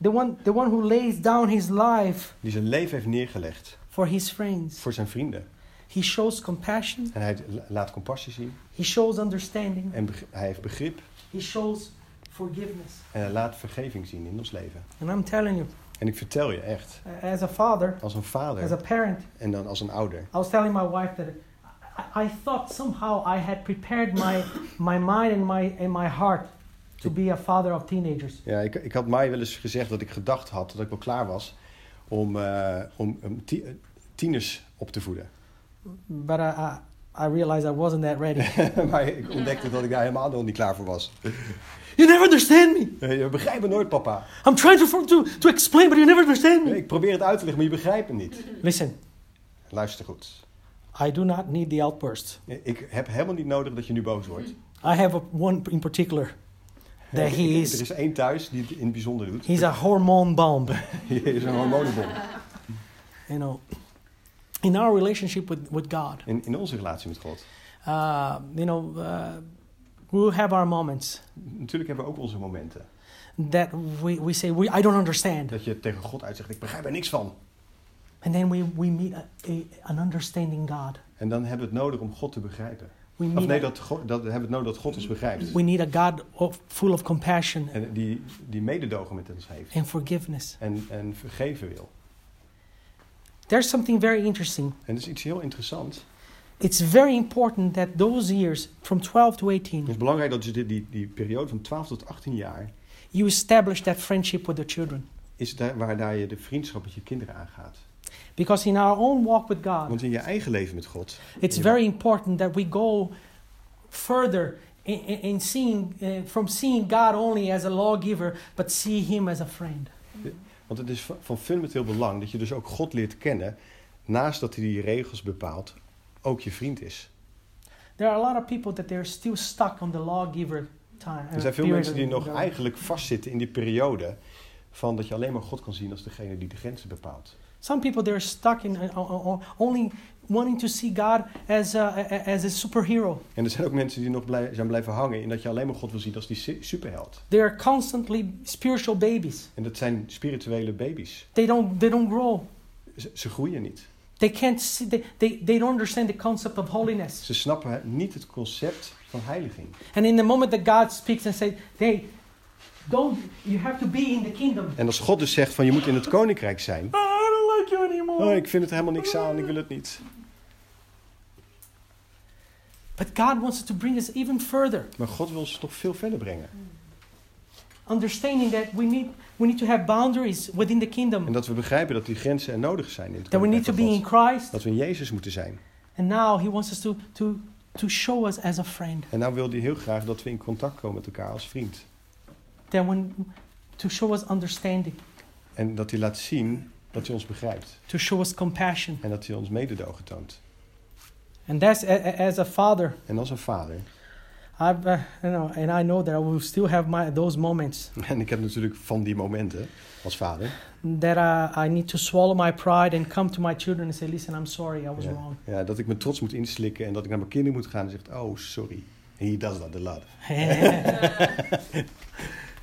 the one, the one who lays down his life Die zijn leven heeft neergelegd for his friends. voor zijn vrienden. He shows compassion. En hij laat compassie zien. He shows understanding. En hij heeft begrip. He shows forgiveness. En hij laat vergeving zien in ons leven. And I'm telling you, En ik vertel je echt, as a father, als een as a vader parent, en dan als een ouder. I was telling my wife that I, I thought somehow I had prepared my, my mind and my, and my heart to be a father of teenagers. Ja, ik, ik had mij wel eens gezegd dat ik gedacht had dat ik wel klaar was om, eh, om, tie- tieners op te voeden. But I, I, I realized I wasn't that ready. maar ik ontdekte dat ik daar helemaal nog niet klaar voor was. you never understand me. Eh, Je begrijpt me nooit, papa. I'm trying to, to, to explain, but you never understand me. Ik probeer het uit te leggen, maar je begrijpt me niet. Listen, Luister goed. I do not need the outburst. Ik heb helemaal niet nodig dat je nu boos wordt. I have a, one in particular that he Er is. is één thuis die het in het bijzonder doet. He's a hormone bomb. Hij is een hormonenbom. You know, in our relationship with, with God, In, in onze relatie met God. uh, you know, uh, we'll have our moments Natuurlijk hebben we ook onze momenten. that we, we say, we, I don't understand. Dat je tegen God uitzegt, ik begrijp er niks van. And then we, we meet a, a, an understanding God. En dan hebben we het nodig om God te begrijpen. We Of need, nee, a, dat, God, dat we hebben het nodig dat God ons begrijpt. we need a God of, full of compassion En die, die mededogen met ons heeft. and forgiveness. En, en vergeven wil. There's something very interesting. En dat is iets heel interessants. It's very important that those years, from 12 to Het 18, is belangrijk dat je die, die, die periode van 12 tot 18 jaar... you establish that friendship with the children. is daar, waar daar je de vriendschap met je kinderen aangaat. Because in our own walk with God, Want in je eigen leven met God... it's very important that we go further in, in, in seeing, uh, from seeing God only as a lawgiver, but see Him as a friend. Want het is van- fundamenteel belang dat je dus ook God leert kennen... naast dat hij die regels bepaalt, ook je vriend is. There are a lot of people that they're still stuck on the lawgiver time. uh, Er zijn veel period mensen die nog eigenlijk vastzitten in die periode van dat je alleen maar God kan zien als degene die de grenzen bepaalt. Some people they're stuck in uh, uh, uh, only wanting to see God as a, as a superhero. En er zijn ook mensen die nog blij, zijn blijven hangen in dat je alleen maar God wil zien als die su- superheld. They are constantly spiritual babies. En dat zijn spirituele baby's. They don't they don't grow. Ze, ze groeien niet. They can't see. They, they, they don't understand the concept of holiness. Ze snappen niet het concept van heiliging. And in the moment that God speaks and says, "Hey, don't you have to be in the kingdom?" En als God dus zegt van je moet in het koninkrijk zijn. You anymore. Oh, ik vind het helemaal niks aan, ik wil het niet. But God wants to bring us even further, Maar God wil ze toch veel verder brengen. understanding that we need we need to have boundaries within the En kingdom. dat we begrijpen dat die grenzen er nodig zijn in het That we need to be in. Christ. Dat we in Jezus moeten zijn. And now He wants us to to to show us as a friend. En nou wil hij heel graag dat we in contact komen met elkaar als vriend. That when to show us understanding, En dat hij laat zien dat hij ons begrijpt. to show us compassion. En dat hij ons mededogen toont. And that's as a father. En als een vader. I've uh, you know, and I know that I will still have my those moments En ik heb natuurlijk van die momenten als vader. that uh, I need to swallow my pride and come to my children and say, "Listen, I'm sorry, I was Ja, wrong." ja, dat ik mijn trots moet inslikken en dat ik naar mijn kinderen moet gaan en zegt, oh sorry. He does that a lot.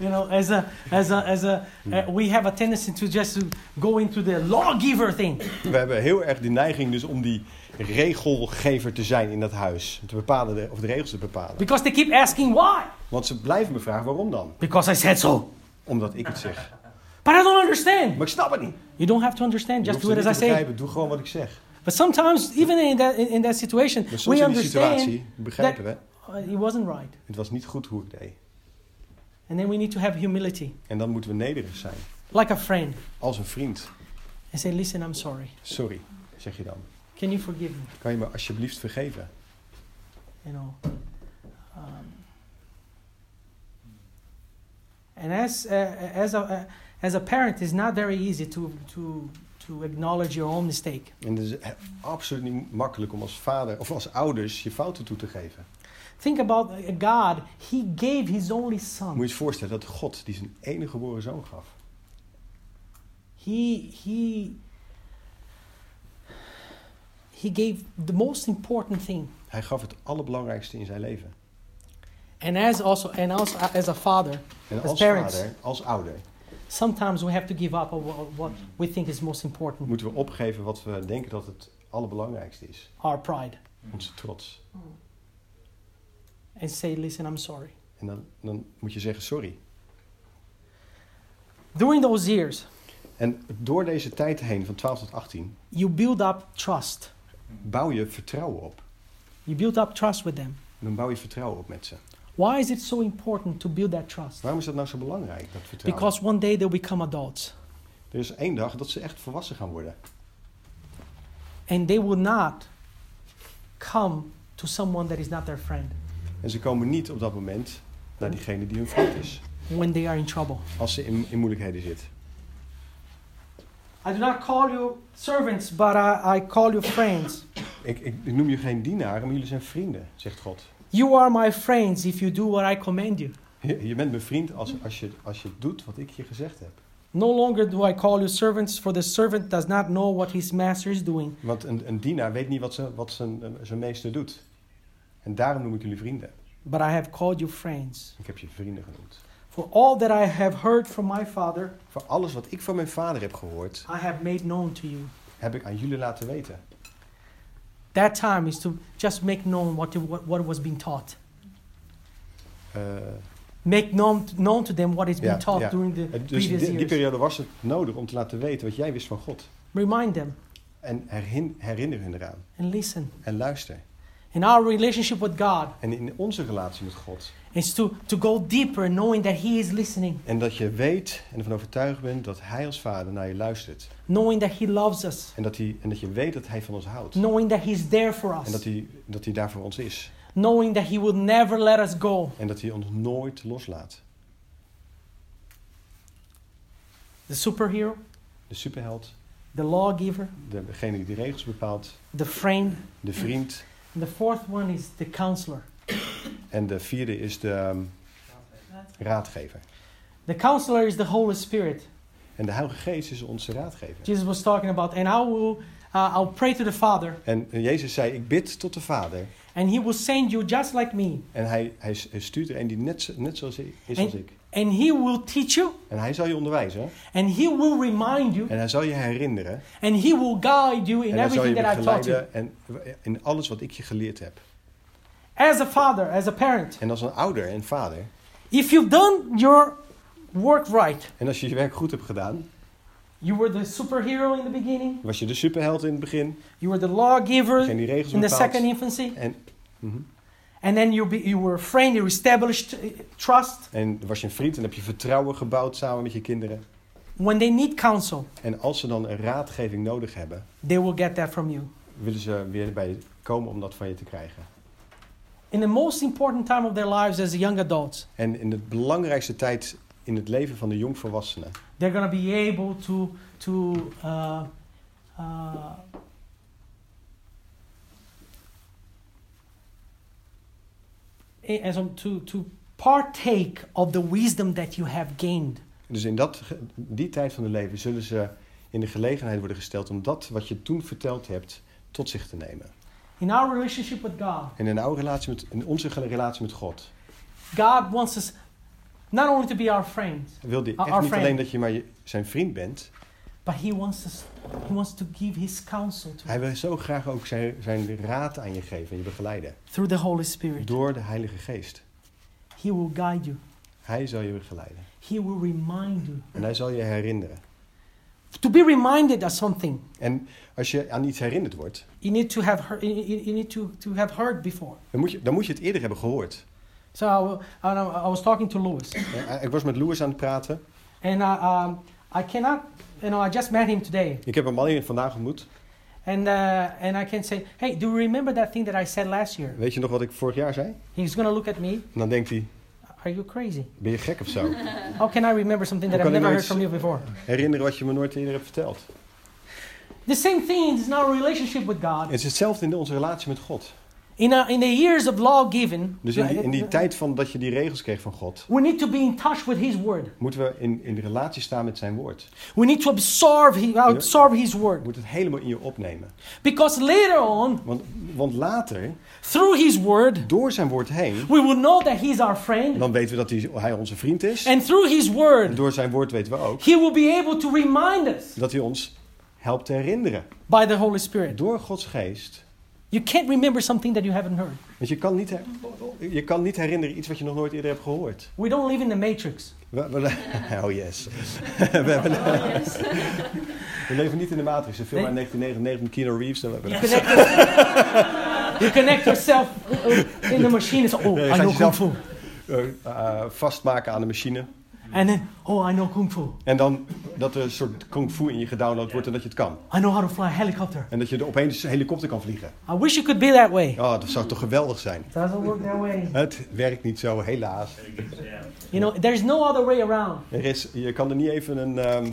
you know, as a as a as a uh, we have a tendency to just to go into the lawgiver thing. We hebben heel erg de neiging dus om die regelgever te zijn in dat huis. Te bepalen de, of de regels te bepalen. Because they keep asking why. Want ze blijven me vragen waarom dan? Because I said so. Omdat ik het zeg. But I don't understand. Maar ik snap het niet. You don't have to understand. Just do it as I say. Doe gewoon wat ik zeg. But sometimes, even in that in, that situation, Maar soms we in die understand situatie begrijpen we, uh, it wasn't right, het was niet goed hoe ik deed. And then we need to have humility, En dan moeten we nederig zijn. like a friend, Als een vriend. and say, "Listen, I'm sorry. Sorry, zeg je dan. Can you forgive me?" Kan je me alsjeblieft vergeven? you know. Um, and as uh, as a uh, as a parent, it's not very easy to to to acknowledge your own mistake. En het is absoluut niet makkelijk om als vader of als ouders je fouten toe te geven. Think about God. He gave His only Moet je Son. je voorstellen dat God die zijn enige geboren zoon gaf. He he he gave the most important thing. Hij gaf het allerbelangrijkste in zijn leven. And as also and also as a father, En As als parents. vader, als ouder, sometimes we have to give up on what, what we think is most important. moeten we opgeven wat we denken dat het allerbelangrijkste is. Our pride, Onze trots. And say, "Listen, I'm sorry." En dan, dan moet je zeggen sorry. During those years, En door deze tijd heen, van 12 tot 18, you build up trust. bouw je vertrouwen op. You build up trust with them. En dan bouw je vertrouwen op met ze. Why is it so important to build that trust? Waarom is dat nou zo belangrijk, dat vertrouwen? Because one day they'll become adults Er is één dag dat ze echt volwassen gaan worden. and they will not come to someone that is not their friend En ze komen niet op dat moment naar diegene die hun vriend is. when they are in trouble. Als ze in, in moeilijkheden zit. I do not call you servants, but I, I call you friends. Ik, ik, ik noem je geen dienaren, maar jullie zijn vrienden, zegt God. You are my friends if you do what I command you. Je, je bent mijn vriend als, als, je, als je doet wat ik je gezegd heb. No longer do I call you servants, for the servant does not know what his master is doing. Want een, een dienaar weet niet wat, ze, wat zijn, eh, zijn meester doet. En daarom noem ik jullie vrienden. But I have called you friends. Ik heb je vrienden genoemd. For all that I have heard from my Father, Voor alles wat ik van mijn vader heb gehoord, I have made known to you. heb ik aan jullie laten weten. That time is to just make known what, what, what was being taught. Eh, Make known, known to them what is being Ja, taught ja. during the dus previous die, die years. periode was het nodig om te laten weten wat jij wist van God. Remind them En herin, herinner hun eraan. and listen. En luister. In our relationship with God En in onze relatie met God. is to, to go deeper knowing that He is listening, En dat je weet en ervan overtuigd bent dat Hij als Vader naar je luistert. knowing that He loves us, En dat, hij, en dat je weet dat Hij van ons houdt. knowing that He's there for En dat us, hij, dat hij daar voor ons is. knowing that He will never let us go. En dat Hij ons nooit loslaat. The superhero, De superheld, the lawgiver, de- degene die de regels bepaalt, the friend. de vriend. And the fourth one is the counselor. En de vierde is de ehm, raadgever. The counselor is the Holy Spirit. En de Heilige Geest is onze raadgever. Jesus was talking about, and I will, uh, I'll pray to the Father, En Jezus zei, ik bid tot de Vader. and He will send you just like me, En hij, hij, hij stuurt er een die net, net zoals is als ik. And He will teach you, En hij zal je onderwijzen. and He will remind you, En hij zal je herinneren. and He will guide you in En hij zal je everything that I've taught you. en in alles wat ik je geleerd heb. As a father, as a parent, En als een ouder en vader. if you've done your work right, En als je je werk goed hebt gedaan, you were the superhero in the beginning, was je de superheld in het begin. you were the lawgiver Degene die regels in the second infancy, En, mhm. And then you, be, you were a friend, you established uh, trust. en was je een vriend en heb je vertrouwen gebouwd samen met je kinderen. When they need counsel, En als ze dan een raadgeving nodig hebben, they will get that from you. willen ze weer bij je komen om dat van je te krijgen. In the most important time of their lives as young adults, En in de belangrijkste tijd in het leven van de jongvolwassenen they're going to be able to to uh, uh, as om- to to partake of the wisdom that you have gained. Dus in dat, die tijd van hun leven zullen ze in de gelegenheid worden gesteld om dat wat je toen verteld hebt tot zich te nemen. In our relationship with God, En in, oude relatie met, in onze relatie met God God wants us not only to be our friends, wil Our- echt our niet friend. alleen dat je maar je- zijn vriend bent. But He wants us. He wants to give His counsel to Hij wil zo graag ook zijn, zijn raad aan je geven en je begeleiden. through the Holy Spirit. Door de Heilige Geest. He will guide you. Hij zal je begeleiden. He will remind you. En hij zal je herinneren. To be reminded of something, En als je aan iets herinnerd wordt, you need to have heard, you, need to, to have heard before. dan moet, je, dan moet je het eerder hebben gehoord. So I, I, I was talking to Louis, Ik was met Louis aan het praten. and uh, um, I cannot, you know, I just met him today, Ik heb hem alleen vandaag ontmoet. and uh, and I can say, hey, do you remember that thing that I said last year? Weet je nog wat ik vorig jaar zei? He's gonna look at me. En dan denkt hij, Are you crazy? ben je gek of zo? How can I remember something that I've never heard from you before? Herinneren wat je me nooit eerder hebt verteld. The same thing is in our relationship with God. Het is hetzelfde in onze relatie met God. In, uh, in the years of law given, Dus in die, in die tijd van dat je die regels kreeg van God, we need to be in touch with His Word. moeten we in, in de relatie staan met zijn woord. We need to absorb, he, absorb His Je Word. moet het helemaal in je opnemen. Because later on, Want, want later, through His Word, door zijn woord heen, we will know that He's our friend. dan weten we dat hij, hij onze vriend is. And through His En Word, door zijn woord weten we ook He will be able to remind us dat hij ons helpt te herinneren. by the Holy Spirit. Door Gods geest. You can't remember something that you haven't heard. Je kan niet, je kan niet herinneren iets wat je nog nooit eerder hebt gehoord. We don't live in the matrix. We, we- oh yes. we, hebben- we leven niet in de Matrix. Een film uit 1999 met Keanu Reeves. Hebben You we- connect, you connect yourself in the machine. Oh, I know kung fu. eh, eh, vastmaken aan de machine. And then, oh, I know kung fu. En dan dat er een soort kung fu in je gedownload wordt en dat je het kan. I know how to fly a helicopter. En dat je er opeens een helikopter kan vliegen. I wish it could be that way. Oh, dat zou toch geweldig zijn. Doesn't work that way. Het werkt niet zo, helaas. You know, there's no other way around. Er is, je kan er niet even een, ehm,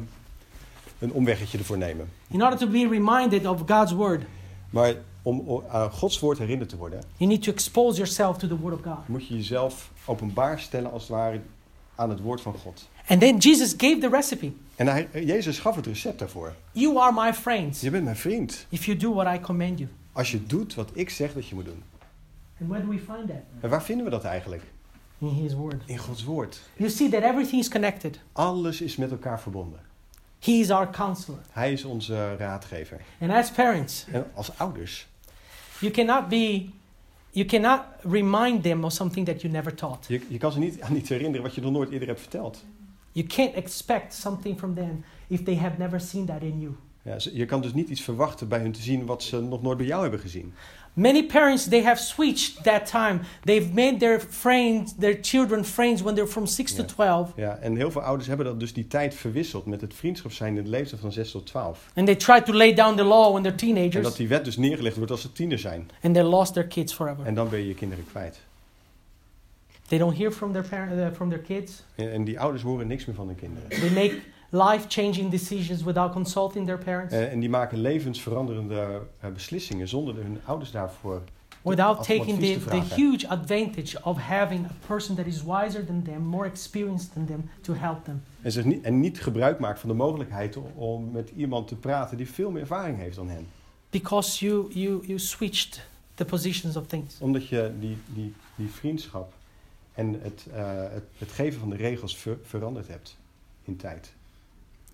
een omweggetje ervoor nemen. In order to be reminded of God's word, Maar om aan Gods woord herinnerd te worden, you need to expose yourself to the word of God. moet je jezelf openbaar stellen als het ware aan het woord van God. And then Jesus gave the recipe. En hij, Jezus gaf het recept daarvoor. You are my friends Je bent mijn vriend. if you do what I command you. Als je doet wat ik zeg dat je moet doen. And where do we find that? En waar vinden we dat eigenlijk? In His word. In Gods woord. You see that everything is connected. Alles is met elkaar verbonden. He is our counselor. Hij is onze raadgever. And as parents, En als ouders, you cannot be, you cannot remind them of something that you never taught. je, je kan ze niet aan iets herinneren wat je nog nooit eerder hebt verteld. You can't expect something from them if they have never seen that in you. Ja, je kan dus niet iets verwachten bij hun te zien wat ze nog nooit bij jou hebben gezien. Many parents they have switched that time. They've made their friends, their children friends when they're from 6 to Ja. 12. Ja, en heel veel ouders hebben dat dus die tijd verwisseld met het vriendschap zijn in de leeftijd van 6 tot 12. And they try to lay down the law when they're En teenagers dat die wet dus neergelegd wordt als ze tiener zijn. and they lost their kids forever. En dan ben je je kinderen kwijt. They don't hear from their parent, uh, from their kids. En, en die ouders horen niks meer van hun kinderen. They make life-changing decisions without consulting their parents, Eh, en die maken levensveranderende eh, beslissingen zonder hun ouders daarvoor without taking the, the huge advantage of having a person that is wiser than them, more experienced than them, to help them. En, zich niet, en niet gebruik maakt van de mogelijkheid om, met iemand te praten die veel meer ervaring heeft dan hen. Because you, you, you switched the positions of things. Omdat je die, die, die vriendschap en het, eh, het, het geven van de regels ver- veranderd hebt in tijd.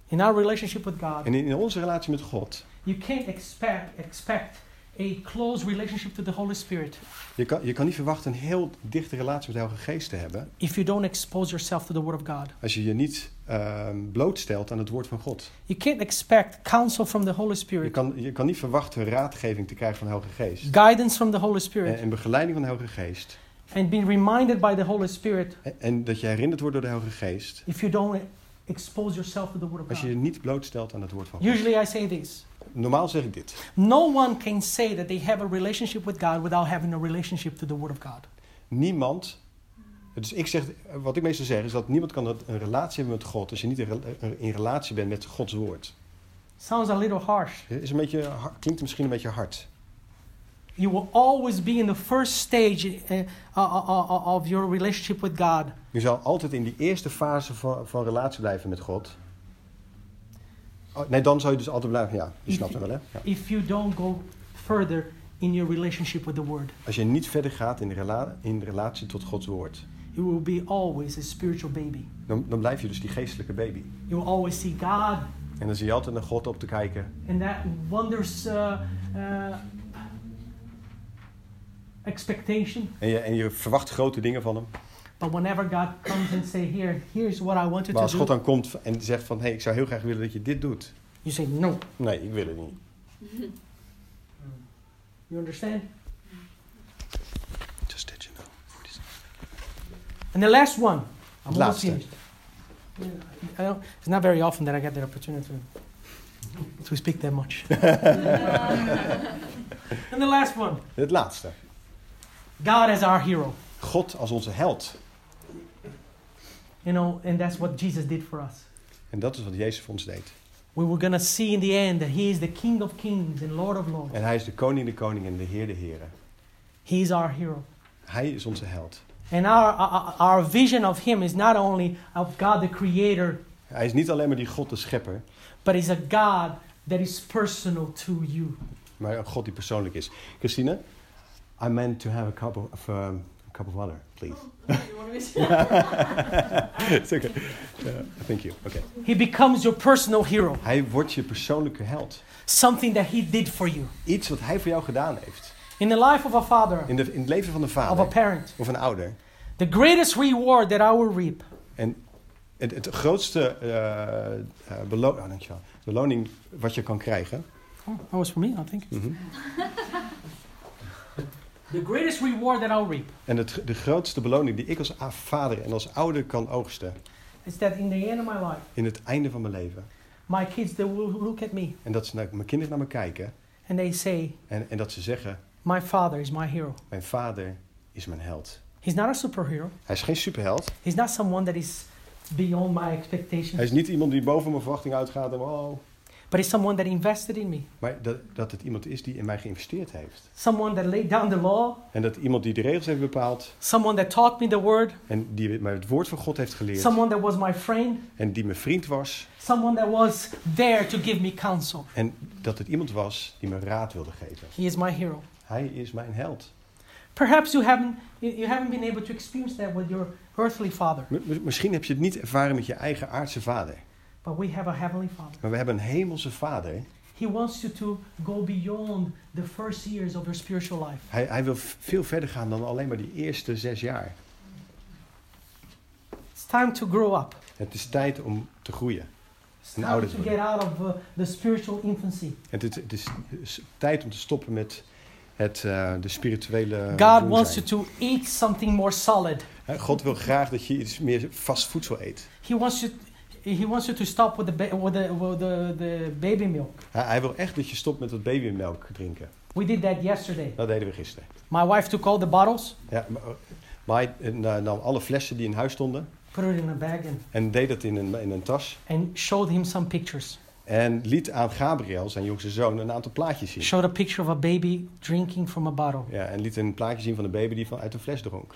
In our relationship with God, En in, onze relatie met God, you can't expect, expect a close relationship to the Holy Spirit je kan, je kan niet verwachten een heel dichte relatie met de Heilige Geest te hebben if you don't expose yourself to the Word of God. als je je niet ehm, blootstelt aan het woord van God. You can't expect counsel from the Holy Je Spirit, kan, je kan niet verwachten raadgeving te krijgen van de Heilige Geest. guidance from the Holy En, Spirit, en begeleiding van de Heilige Geest. and be reminded by the Holy Spirit En, en dat je herinnerd wordt door de Heilige Geest. if you don't expose yourself to the Word of Als je je God. niet blootstelt aan het woord van God. Usually I say this Normaal zeg ik dit. No one can say that they have a relationship with God without having a relationship to the Word of God. Niemand. Dus ik zeg, wat ik meestal zeg is dat niemand kan een relatie hebben met God als je niet in rela- in relatie bent met Gods woord. Sounds a little harsh. Is een beetje, klinkt misschien een beetje hard. You will always be in the first stage uh, uh, uh, of your relationship with God. Je zal altijd in die eerste fase van, van relatie blijven met God. Oh, nee, dan zou je dus altijd blijven. Ja, je snapt het wel, hè? Ja. if you don't go further in your relationship with the Word. Als je niet verder gaat in de, rela- in de relatie tot Gods woord, You will be always a spiritual baby. dan, dan blijf je dus die geestelijke baby. You will always see God En dan zie je altijd naar God op te kijken. and that wonders uh, uh, expectation. En je, en je verwacht grote dingen van hem. But whenever God comes and say, "Here, here's what I want you Maar als to God do," dan komt en zegt van... hé, hey, ik zou heel graag willen dat je dit doet. you say, "No." Nee, ik wil het niet. You understand? Just that you know. And the last one. I'm almost Laatste. finished. I don't, it's not very often that I get the opportunity to, to speak that much. and the last one. Het laatste. God as our hero. God als onze held. You know, and that's what Jesus did for us. En dat is wat Jezus voor ons deed. We were going to see in the end that He is the King of kings and Lord of lords. En hij is de koning de koning en de heer de heren. He is our hero. Hij is onze held. And our, our, our vision of Him is not only of God the Creator, Hij is niet alleen maar die God de schepper, but is a God that is personal to you. maar een God die persoonlijk is. Christine, I meant to have a cup of, um, a cup of water, please. It's okay. Yeah, thank you. Okay. He becomes your personal hero, Hij wordt je persoonlijke held. something that He did for you. Iets wat hij voor jou gedaan heeft. In the life of a father, In, de, in het leven van een of a vader parent, of een ouder. the greatest reward that I will reap En het, het grootste eh, eh, belo- oh, dankjewel. beloning wat je kan krijgen. Oh, that was for me, I think. Mhm. The greatest reward that I'll reap En het, de grootste beloning die ik als vader en als ouder kan oogsten. is that in the end of my life, In het einde van mijn leven. my kids they will look at me En dat ze naar, mijn kinderen naar me kijken. and they say, En, en dat ze zeggen, "My father is my hero." mijn vader is mijn held. He's not a superhero. Hij is geen superheld. He's not someone that is beyond my expectations, Hij is niet iemand die boven mijn verwachting uitgaat. En, oh. But he's someone that invested in me. Maar dat, dat het iemand is die in mij geïnvesteerd heeft. Someone that laid down the law, En dat iemand die de regels heeft bepaald. someone that taught me the word, En die mij het woord van God heeft geleerd. someone that was my friend, En die mijn vriend was. someone that was there to give me counsel. En dat het iemand was die me raad wilde geven. He is my hero. Hij is mijn held. Perhaps you haven't you haven't been able to experience that with your earthly father, misschien heb je het niet ervaren met je eigen aardse vader. But we have a heavenly father. Maar we hebben een hemelse vader. He wants you to go beyond the first years of your spiritual life. Hij, hij wil veel verder gaan dan alleen maar die eerste zes jaar. It's time to grow up. Het is tijd om te groeien. It's En time ouder to get out of uh, the spiritual infancy. Het is, het is, het is tijd om te stoppen met het, eh, de spirituele. God wants you to eat something more solid. God wil graag dat je iets meer vast voedsel eet. He wants you. He wants you to stop with the with the with the, the baby milk. Hij, hij wil echt dat je stopt met dat babymelk drinken. We did that yesterday. Dat deden we gisteren. My wife took all the bottles Ja, maar, maar hij eh, nam alle flessen die in huis stonden. put it in a bag, and, En deed dat in een, in een tas. and showed him some pictures. En liet aan Gabriel, zijn jongste zoon, een aantal plaatjes zien. Showed a picture of a baby drinking from a bottle. Ja, en liet een plaatje zien van een baby die van uit een fles dronk.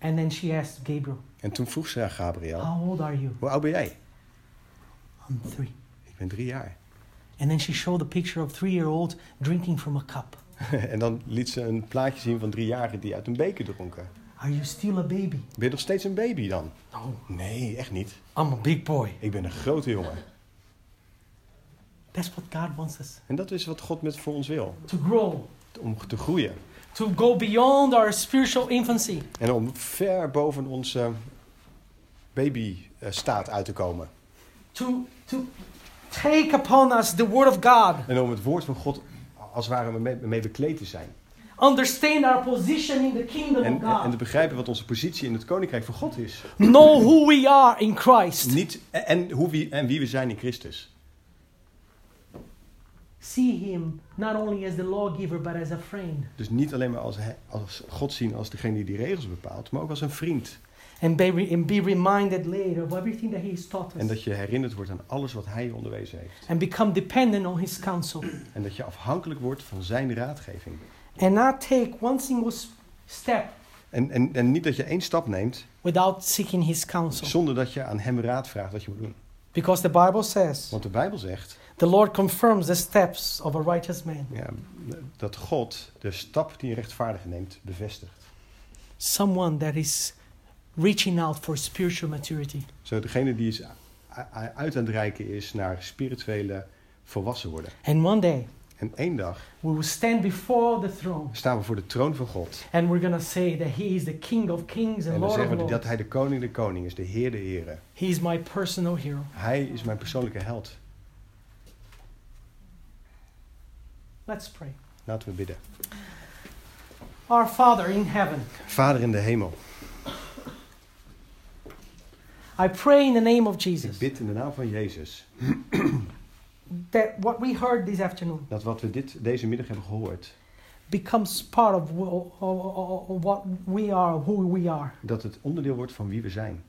And then she asked Gabriel, En toen vroeg ze aan Gabriel, How old are you? hoe oud ben jij? I'm three. Ik ben drie jaar. And then she showed a picture of three year old drinking from a cup. en dan liet ze een plaatje zien van driejarigen die uit een beker dronken. Are you still a baby? Ben je nog steeds een baby dan? No, Nee, echt niet. I'm a big boy. Ik ben een grote jongen. That's what God wants us En dat is wat God met voor ons wil. to grow, Om te groeien. to go beyond our spiritual infancy, En om ver boven onze babystaat uit te komen. to, to take upon us the Word of God, En om het woord van God als het ware mee, mee bekleed te zijn. understand our position in the kingdom En, of en, en te God, begrijpen wat onze positie in het koninkrijk van God is. know who we are in Christ, Niet, en, hoe wie, en wie we zijn in Christus. see Him not only as the lawgiver but as a friend, Dus niet alleen maar als, als God zien als degene die die regels bepaalt, maar ook als een vriend. And be, and be reminded later of everything that He has taught En us, dat je herinnerd wordt aan alles wat hij je onderwezen heeft. and become dependent on His counsel, En dat je afhankelijk wordt van zijn raadgeving. and not take one single step En, en, en niet dat je één stap neemt without seeking His counsel. zonder dat je aan hem raad vraagt wat je moet doen. Because the Bible says, Want de Bijbel zegt the Lord confirms the steps of a righteous man. ja, dat God de stap die een rechtvaardige neemt bevestigt. Someone that is reaching out for spiritual maturity. Zo degene die is uit aan het reiken is naar spirituele volwassen worden. And one day, En één dag we will stand before the throne staan we voor de troon van God. and we're to say that He is the King of kings and En dan Lord of zeggen we lords. dat hij de koning de koning is, de heer de heren. He is my personal hero. Hij is mijn persoonlijke held. Let's pray. Laten we bidden. Our Father in heaven, Vader in de hemel, I pray in the name of ik Jesus bid in de naam van Jezus that what we heard this afternoon dat wat we dit, deze middag hebben gehoord, becomes part of what we are, who we are. dat het onderdeel wordt van wie we zijn.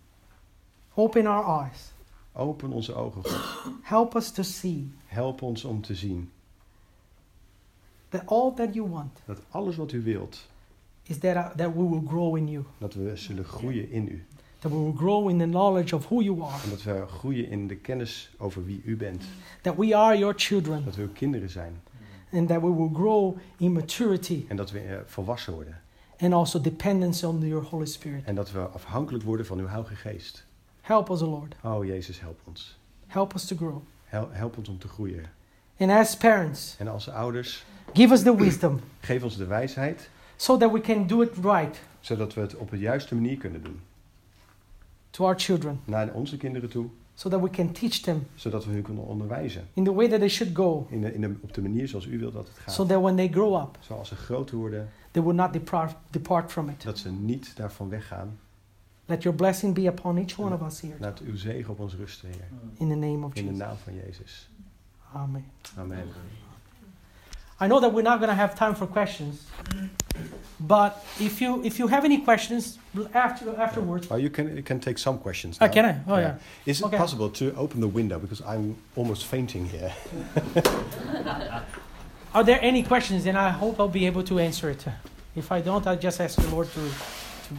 Open our eyes. Open onze ogen, God. Help us to see Help ons om te zien that all that you want dat alles wat u wilt, is that, uh, that we will grow in you. dat we zullen groeien in u. That we will grow in the knowledge of who you are. En dat we groeien in de kennis over wie u bent. That we are your children. Dat we uw kinderen zijn. And that we will grow in maturity En dat we eh, volwassen worden. and also dependence on your Holy Spirit. En dat we afhankelijk worden van uw Heilige Geest. Help us, Lord. Oh Jezus, help ons. Help us to grow. Hel- Help ons om te groeien. And as parents, En als ouders, give us the wisdom geef ons de wijsheid, so that we can do it right zodat we het op de juiste manier kunnen doen. To our children, Naar onze kinderen toe, so that we can teach them zodat we hun kunnen onderwijzen. in the way that they should go, In de, in de, op de manier zoals u wilt dat het gaat. so that when they grow up, Zoals ze groter worden, they will not depart, depart from it. dat ze niet daarvan weggaan. Let your blessing be upon each one of us here. Laat uw zegen op ons rusten, Heer. In the name of In de Jesus. naam van Jezus. Amen. Amen. I know that we're not going to have time for questions, but if you if you have any questions after afterwards, Oh, you can, you can take some questions oh, now. can I? Oh yeah. Is it Okay. possible to open the window because I'm almost fainting here? Are there any questions? And I hope I'll be able to answer it. If I don't, I'll just ask the Lord to to,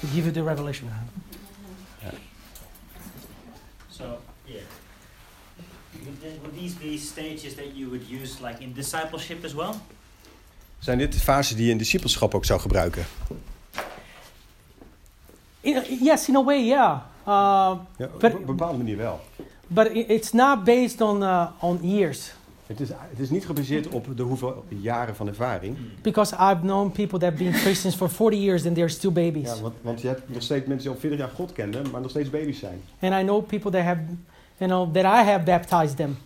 to give you the revelation. So, yeah. Would, th- would these be stages that you would use like in discipleship as well? Zijn dit de fasen die je in discipelschap ook zou gebruiken? In, yes, in a way, yeah. Uh, Ja, op een bepaalde manier wel. but it's not based on uh, on years, Het is, het is niet gebaseerd op de hoeveel jaren van ervaring. because I've known people that have been Christians for 40 years and they're still babies. Ja, want, want je hebt nog steeds mensen die al 40 jaar God kenden, maar nog steeds baby's zijn. And I know people that have, you know, that I have baptized them,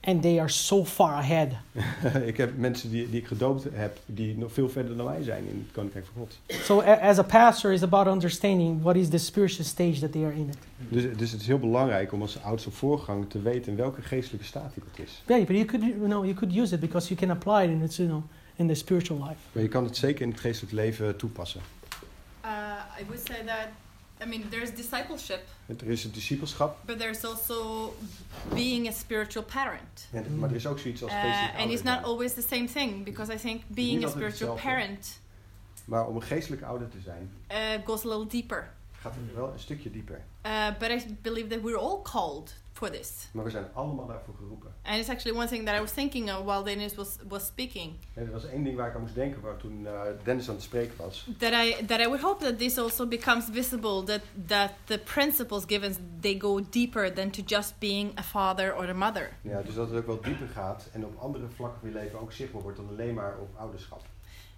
and they are so far ahead. ik heb mensen die, die ik gedoopt heb, die nog veel verder dan wij zijn in het Koninkrijk van God. So a- as a pastor, it's about understanding what is the spiritual stage that they are in. It. Dus, dus het is heel belangrijk om als oudste voorganger te weten in welke geestelijke staat hij dat is. Yeah, but you could, you know, you could use it because you can apply it in its, you know, in the spiritual life. Maar je kan het zeker in het geestelijk leven toepassen. Uh, I would say that I mean, there's discipleship, Er is het discipelschap, but there's also being a spiritual parent. en- maar er is ook zoiets als Uh, geestelijk and it's ouder. not always the same thing because I think being a spiritual parent Maar om een geestelijk ouder te zijn, uh, goes a little deeper. gaat wel een stukje dieper. Uh, but I believe that we're all called for this. Maar we zijn allemaal daarvoor geroepen. And it's actually one thing that I was thinking of while Dennis was, was speaking. En er was één ding waar ik aan moest denken waar toen eh, Dennis aan het spreken was. That I that I would hope that this also becomes visible that that the principles given they go deeper than to just being a father or a mother. Ja, dus dat het ook wel dieper gaat en op andere vlakken van je leven ook zichtbaar wordt dan alleen maar op ouderschap.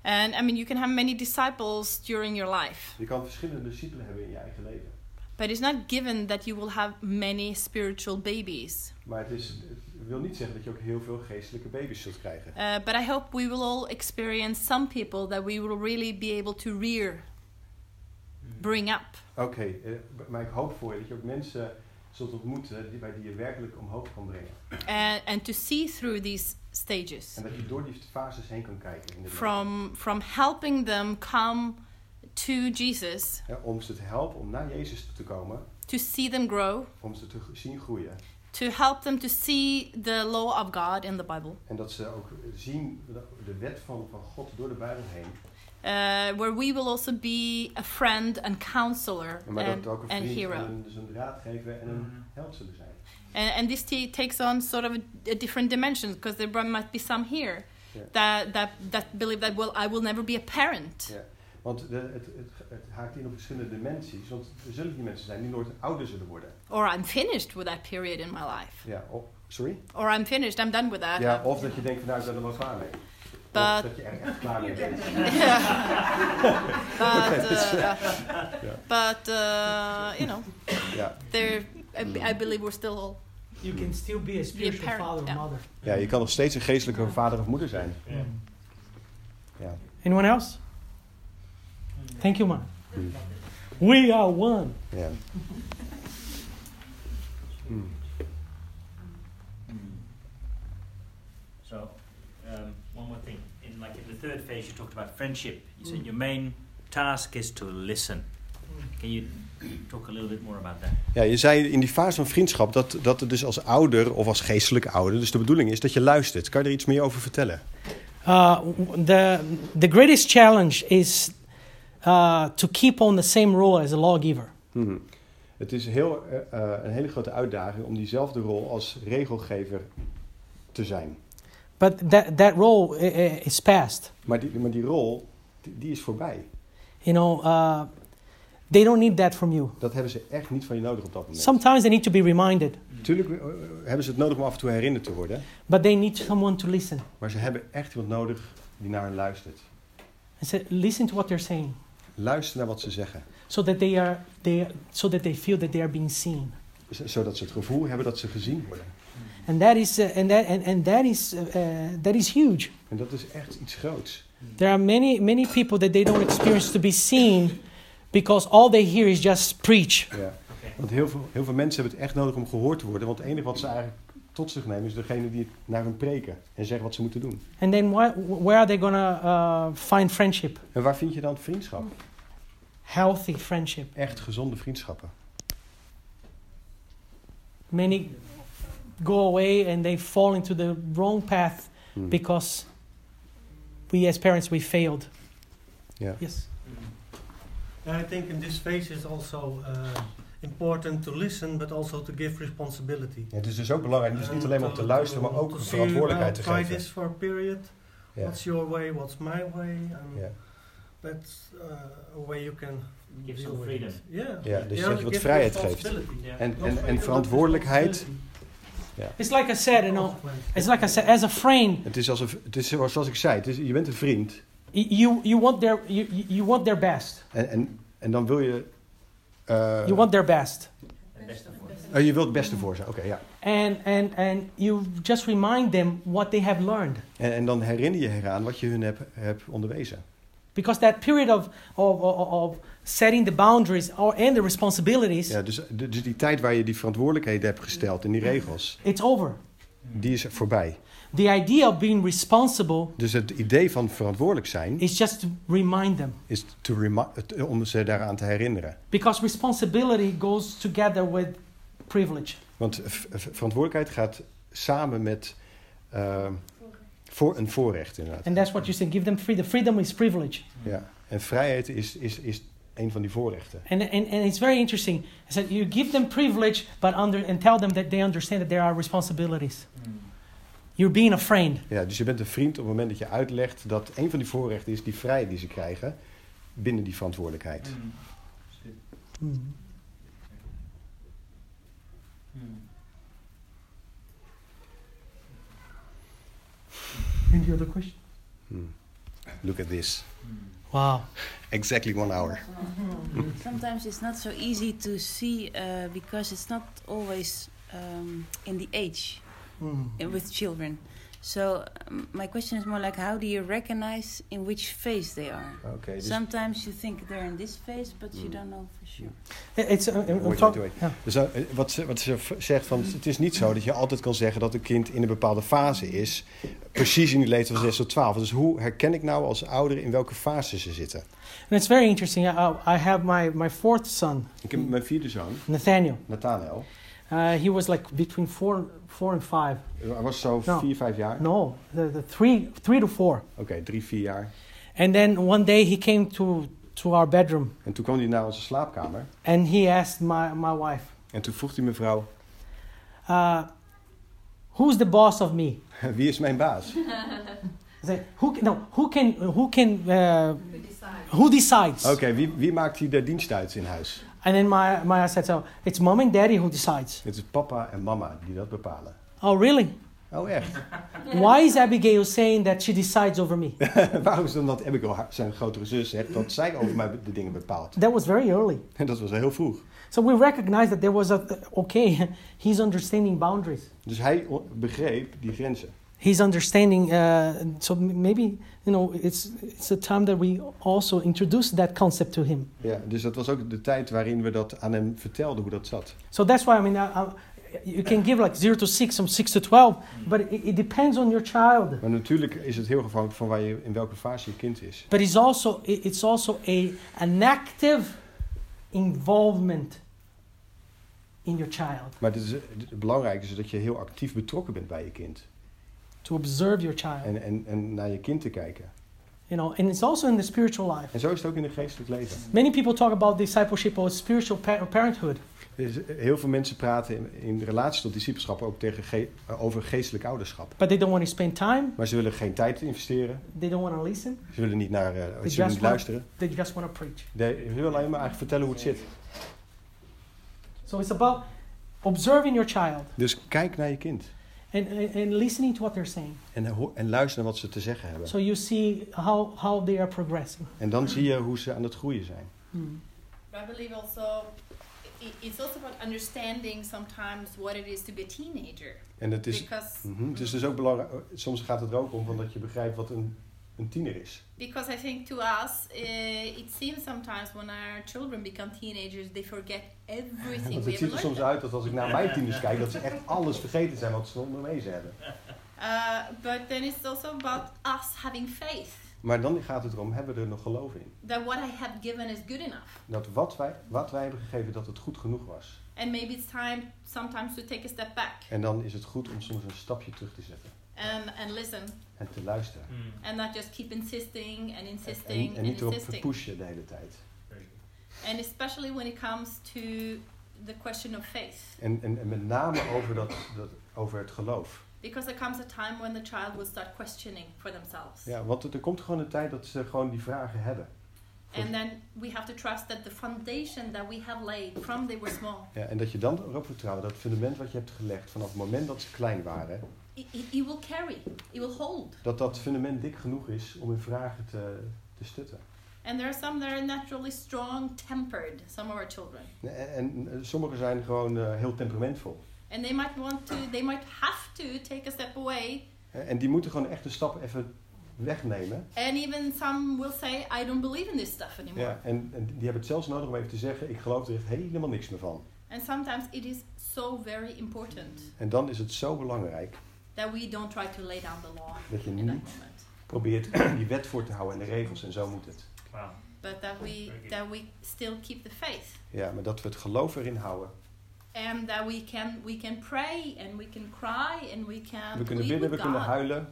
And I mean you can have many disciples during your life, Je kan verschillende discipelen hebben in je eigen leven. But it's not given that you will have many spiritual babies. Maar het, is, het wil niet zeggen dat je ook heel veel geestelijke baby's zult krijgen. Uh, but I hope we will all experience some people that we will really be able to rear, bring up. Oké, eh, maar ik hoop voor je dat je ook mensen zult ontmoeten die, bij die je werkelijk omhoog kan brengen. and, and to see through these stages En dat je door die fases heen kan kijken. In de from from helping them come to Jesus Ja, om ze te helpen om naar Jezus te komen, to see them grow om ze te zien groeien. to help them to see the law of God in the Bible En dat ze ook zien de, wet van, van God door de Bijbel heen. uh, where we will also be a friend and counselor Maar and, dat ook een and vriend en hero een, dus een raadgever en een held zullen zijn. and, and this t- takes on sort of a, a different dimension because there might be some here that, that that believe that well I will never be a parent. Want de, het, het, het haakt in op verschillende dimensies. Want er zullen die mensen zijn die nooit ouder zullen worden. or I'm finished with that period in my life Ja, of, sorry? or I'm finished I'm done with that Ja, of dat je denkt van nou, ik ben er wel klaar mee. But- of dat je er echt klaar mee bent. but uh, Ja. but uh, you know Ja. there I, I believe we're still all You can still be a spiritual parent, father or yeah. mother. ja, je kan nog steeds een geestelijke vader of moeder zijn. Yeah. Ja. Anyone else? Thank you, man. Hmm. We are one. ja. Hmm. So, um, one more thing. In like in the third phase, you talked about friendship. You said your main task is to listen. Can you talk a little bit more about that? Ja, je zei in die fase van vriendschap dat, dat het dus als ouder of als geestelijke ouder, dus de bedoeling is dat je luistert. Kan je er iets meer over vertellen? Uh, the, the greatest challenge is uh, to keep on the same role as a lawgiver. Hmm. Het is heel, eh, eh, een hele grote uitdaging om diezelfde rol als regelgever te zijn. But that, that role i- is past. Maar die, maar die rol, die, die is voorbij. You know, uh, they don't need that from you. Dat hebben ze echt niet van je nodig op dat moment. Sometimes they need to be reminded, Natuurlijk eh, hebben ze het nodig om af en toe herinnerd te worden. but they need someone to listen. Maar ze hebben echt iemand nodig die naar hen luistert. I said, listen to what they're saying, Luister naar wat ze zeggen. so that they are they so that they feel that they are being seen. Zodat ze het gevoel hebben dat ze gezien worden. And that is uh, and that and, and that is uh, uh, that is huge. En dat is echt iets groots. There are many many people that they don't experience to be seen because all they hear is just preach. Ja. Want heel veel, heel veel mensen hebben het echt nodig om gehoord te worden. Want het enige wat ze eigenlijk tot zich nemen is degene die naar hen preken. En zeggen wat ze moeten doen. And then why, where are they gonna uh, find friendship? En waar vind je dan vriendschap? Healthy friendship. Echt gezonde vriendschappen. Many go away and they fall into the wrong path Hmm. because we as parents we failed. Ja. Yes. I think in this phase it's also uh, important to listen, but also to give responsibility. Ja, het is dus ook belangrijk, dus niet alleen maar om te luisteren, maar ook verantwoordelijkheid te well, try geven. this for a period. Ja. What's your way? What's my way? And Ja. That's uh, a way you can Give some freedom. Yeah. Ja, dus Yeah, dat je wat vrijheid geeft. Yeah. En, en, en verantwoordelijkheid. responsibility. It's like I said, you know, it's like I said, as a friend, Het is, alsof, het is zoals ik zei, het is, je bent een vriend. you you want their you, you- want their best. En, en, en dan wil je... eh, You want their best. Oh, je wilt het beste voor ze, oké, ja. And and and you just remind them what they have learned. En, en dan herinner je eraan wat je hun hebt hebt onderwezen. Because that period of of, of, of setting the boundaries or and the responsibilities, Ja, dus, dus die tijd waar je die verantwoordelijkheden hebt gesteld en die regels, it's over. die is voorbij. The idea of being responsible Dus het idee van verantwoordelijk zijn is just to remind them. is to remi- het- om ze daaraan te herinneren. Because responsibility goes together with privilege. Want verantwoordelijkheid gaat samen met eh, voor een voorrecht inderdaad. And that's what you say. Give them freedom. Freedom is privilege. Ja. En vrijheid is, is, is een van die voorrechten. And, and, and it's very interesting. I said you give them privilege, but under and tell them that they understand that there are responsibilities. You're being a friend. Ja, dus je bent een vriend op het moment dat je uitlegt dat een van die voorrechten is die vrijheid die ze krijgen binnen die verantwoordelijkheid. Mm. Any other question? Hmm. Look at this. Wow. Exactly one hour. Sometimes it's not so easy to see uh, because it's not always um, in the age Mm. with children. So um, my question is more like, how do you recognize in which phase they are? Dus, Sometimes you think they're in this phase, but you Mm. don't know for sure. It's uh, uh, Wait, talk- wait, wait. yeah. dus uh, wat, ze, wat ze zegt, van, het is niet zo dat je altijd kan zeggen dat een kind in een bepaalde fase is. Precies in die leeftijd van 6 tot 12. Dus hoe herken ik nou als ouder in welke fase ze zitten? And it's very interesting. I, I have my, my fourth son, Ik heb mijn vierde zoon, Nathaniel. Nathanael. Uh, he was like between four, four and five. Hij was zo No. 4, 5 jaar. No, the, the three, three to four. Oké, 3, 4 jaar. And then one day he came to, to our bedroom En toen kwam hij naar onze slaapkamer. and he asked my, my wife, En toen vroeg hij mevrouw, uh, Who's the boss of me? wie is mijn baas? Said, who, no, who can, who can, uh, who decides? Oké, wie, wie maakt hier de dienst uit in huis? And then my, my said, so it's mom and daddy who decides. Het is papa en mama die dat bepalen. Oh, really? Oh, echt? Why is Abigail saying that she decides over me? Waarom is dan dat Abigail, zijn grotere zus, zegt dat zij over mij de dingen bepaalt? That was very early. En dat was heel vroeg. So we recognize that there was a, okay, he's understanding boundaries. Dus hij begreep die grenzen. He's understanding, uh, so maybe, you know, it's, it's a time that we also introduce that concept to him. Ja, dus dat was ook de tijd waarin we dat aan hem vertelden, hoe dat zat. So that's why, I mean, uh, you can give like 0 to 6 or 6 to 12, but it, it depends on your child. Maar natuurlijk is het heel afhankelijk van waar je, in welke fase je kind is. But it's also, it- it's also a, an active involvement in your child, Maar het, is, het belangrijke is dat je heel actief betrokken bent bij je kind. To observe your child. En, en, en naar je kind te kijken. You know, and it's also in the spiritual life. En zo is het ook in het geestelijk leven. Many people talk about discipleship or spiritual pa- parenthood. Dus heel veel mensen praten in, in relatie tot discipelschap ook tegen ge- over geestelijk ouderschap. But they don't want to spend time. Maar ze willen geen tijd investeren. They don't want to listen. Ze willen niet naar, eh, ze willen niet want- luisteren. They just want to preach. Nee, ze willen alleen maar eigenlijk vertellen hoe het zit. So it's about observing your child Dus kijk naar je kind. And, and, listening to what they're saying. En, ho- en luister naar wat ze te zeggen hebben. So you see how, how they are progressing. En dan zie je hoe ze aan het groeien zijn. Mm. But I believe also it's also about understanding sometimes what it is to be a teenager. En het is, Because Mhm, het is dus ook belangrijk. Soms gaat het er ook om van dat je begrijpt wat een, een tiener is. because I think to us uh, it seems sometimes when our children become teenagers they forget everything Want het ziet er soms uit dat als ik naar mijn tieners kijk, dat ze echt alles vergeten zijn wat ze onderwezen hebben. Uh, but then it's also about us having faith Maar dan gaat het erom, hebben we er nog geloof in? that what I have given is good enough. Dat wat wij, wat wij hebben gegeven, dat het goed genoeg was. And maybe it's time sometimes to take a step back En dan is het goed om soms een stapje terug te zetten. and, and listen En te luisteren. and not just keep insisting and En, insisting en and niet erop insisting. pushen de hele tijd. And especially when it comes to the question of faith. En, en, en met name over, dat, dat, over het geloof. Because there comes a time when the child will start questioning for themselves. Ja, want er komt gewoon een tijd dat ze gewoon die vragen hebben. And then we have to trust that the foundation that we have laid from they were small, Ja, en dat je dan erop vertrouwt, dat fundament wat je hebt gelegd vanaf het moment dat ze klein waren, it will carry, it will hold. dat dat fundament dik genoeg is om hun vragen te, te stutten. And there are some that are naturally strong tempered, some of our children. En, en, en sommigen zijn gewoon eh, heel temperamentvol. And they might want to, they might have to take a step away. Eh, En die moeten gewoon echt een stap even wegnemen. And even some will say, I don't believe in this stuff anymore. Ja, en, en die hebben het zelfs nodig om even te zeggen, ik geloof er echt helemaal niks meer van. And sometimes it is so very important En dan is het zo belangrijk that we don't try to lay down the law Dat je in that niet moment, probeert die wet voor te houden en de regels en zo moet het. Wow. but that we that we still keep the faith Ja, maar dat we het geloof erin houden. and that we can we can pray and we can cry and we can We kunnen bidden, we with kunnen God huilen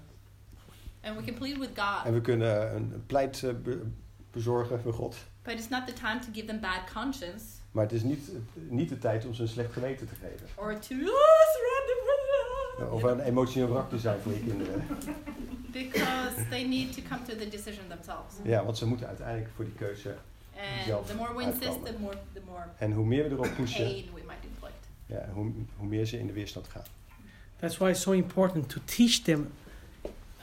and we can plead with God. en we kunnen een een pleit eh, be- bezorgen voor God. But it's not the time to give them bad conscience Maar het is niet, niet de tijd om ze een slecht geweten te geven. or to oh, surrender Of een emotioneel wrak te zijn voor je kinderen. because they need to come to the decision themselves. Ja, want ze moeten uiteindelijk voor die keuze. And Zelf the more we insist, the more the more En hoe meer we erop pushen, pain we might inflict. ja, hoe, hoe meer ze in de weerstand gaan. That's why it's so important to teach them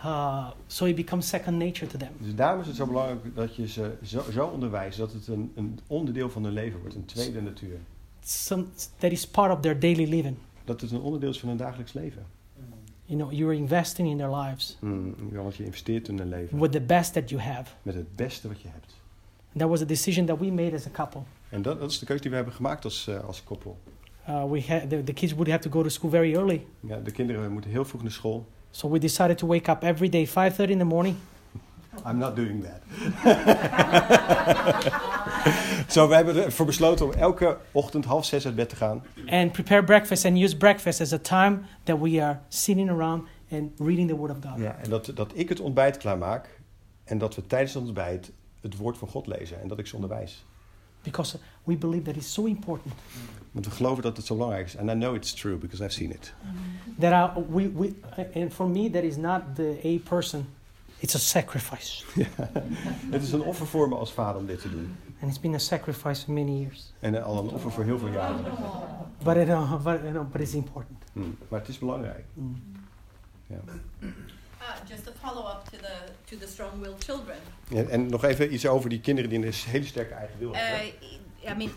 uh, so it becomes second nature to them. Dus daarom is het zo belangrijk dat je ze zo, zo onderwijst dat het een, een onderdeel van hun leven wordt, een tweede natuur. Some, that is part of their daily living. Dat het een onderdeel is van hun dagelijks leven. You know, you're investing in their lives ja, want je investeert in hun leven with the best that you have. met het beste wat je hebt. That was a decision that we made as a couple. En dat, dat is de keuze die we hebben gemaakt als, eh, als koppel. Uh, we had the, the kids would have to go to school very early, Ja, de kinderen moeten heel vroeg naar school. so we decided to wake up every day 5:30 in the morning. I'm not doing that. Zo, we hebben ervoor besloten om elke ochtend half zes uit bed te gaan. and prepare breakfast and use breakfast as a time that we are sitting around and reading the Word of God. Ja, en dat, dat ik het ontbijt klaarmaak. En dat we tijdens het ontbijt het woord van God lezen. En dat ik ze onderwijs. Because we believe that it's so important Want we geloven dat het zo belangrijk is. And I know it's true because I've seen it. that our, we, we, and for me, that is not the a person, it's a sacrifice. Het is een offer voor me als vader om dit te doen. And it's been a sacrifice for many years. En eh, al een offer voor heel veel jaren. But, it, uh, but, you know, but it's important. Hm, Maar het is belangrijk. Mm. Ja. Uh, just a follow up to the to the strong-willed children. En, en nog even iets over die kinderen die een hele sterke eigen wil Uh, hebben. I mean,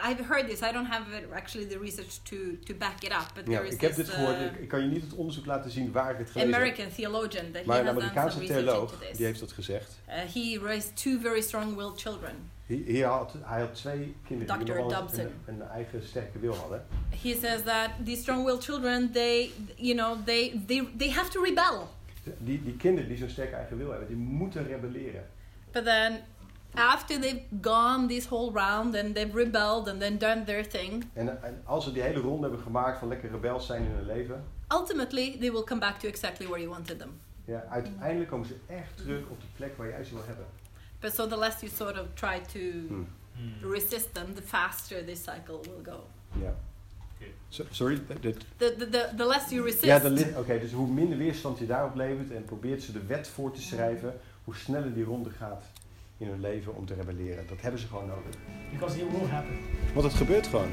I've heard this. I don't have it, actually the research to to back it up, but Ja, there is ik heb this dit gehoord. uh, Ik, kan je niet het onderzoek laten zien waar ik het gelezen heb. American theologian that Maar he een Amerikaanse theoloog, die heeft dat gezegd. Uh, he raised two very strong-willed children. Hier had, hij had twee kinderen die Dr. nog wel Dobson. een, een eigen sterke wil hadden. He says that these strong-willed children, they, you know, they they they have to rebel. Die, die kinderen die zo'n sterke eigen wil hebben, die moeten rebelleren. But then, after they've gone this whole round and they've rebelled and then done their thing, En, en als ze die hele ronde hebben gemaakt van lekker rebels zijn in hun leven, ultimately they will come back to exactly where you wanted them. ja, uiteindelijk komen ze echt terug op de plek waar jij ze wil hebben. But so the less you sort of try to Hm. Hmm. resist them, the faster this cycle will go. Ja. So- sorry? The, the, the, the less you resist, Ja, oké, dus hoe minder weerstand je daarop levert en probeert ze de wet voor te schrijven, hoe sneller die ronde gaat in hun leven om te rebelleren. Dat hebben ze gewoon nodig. Because it will happen. Want het gebeurt gewoon.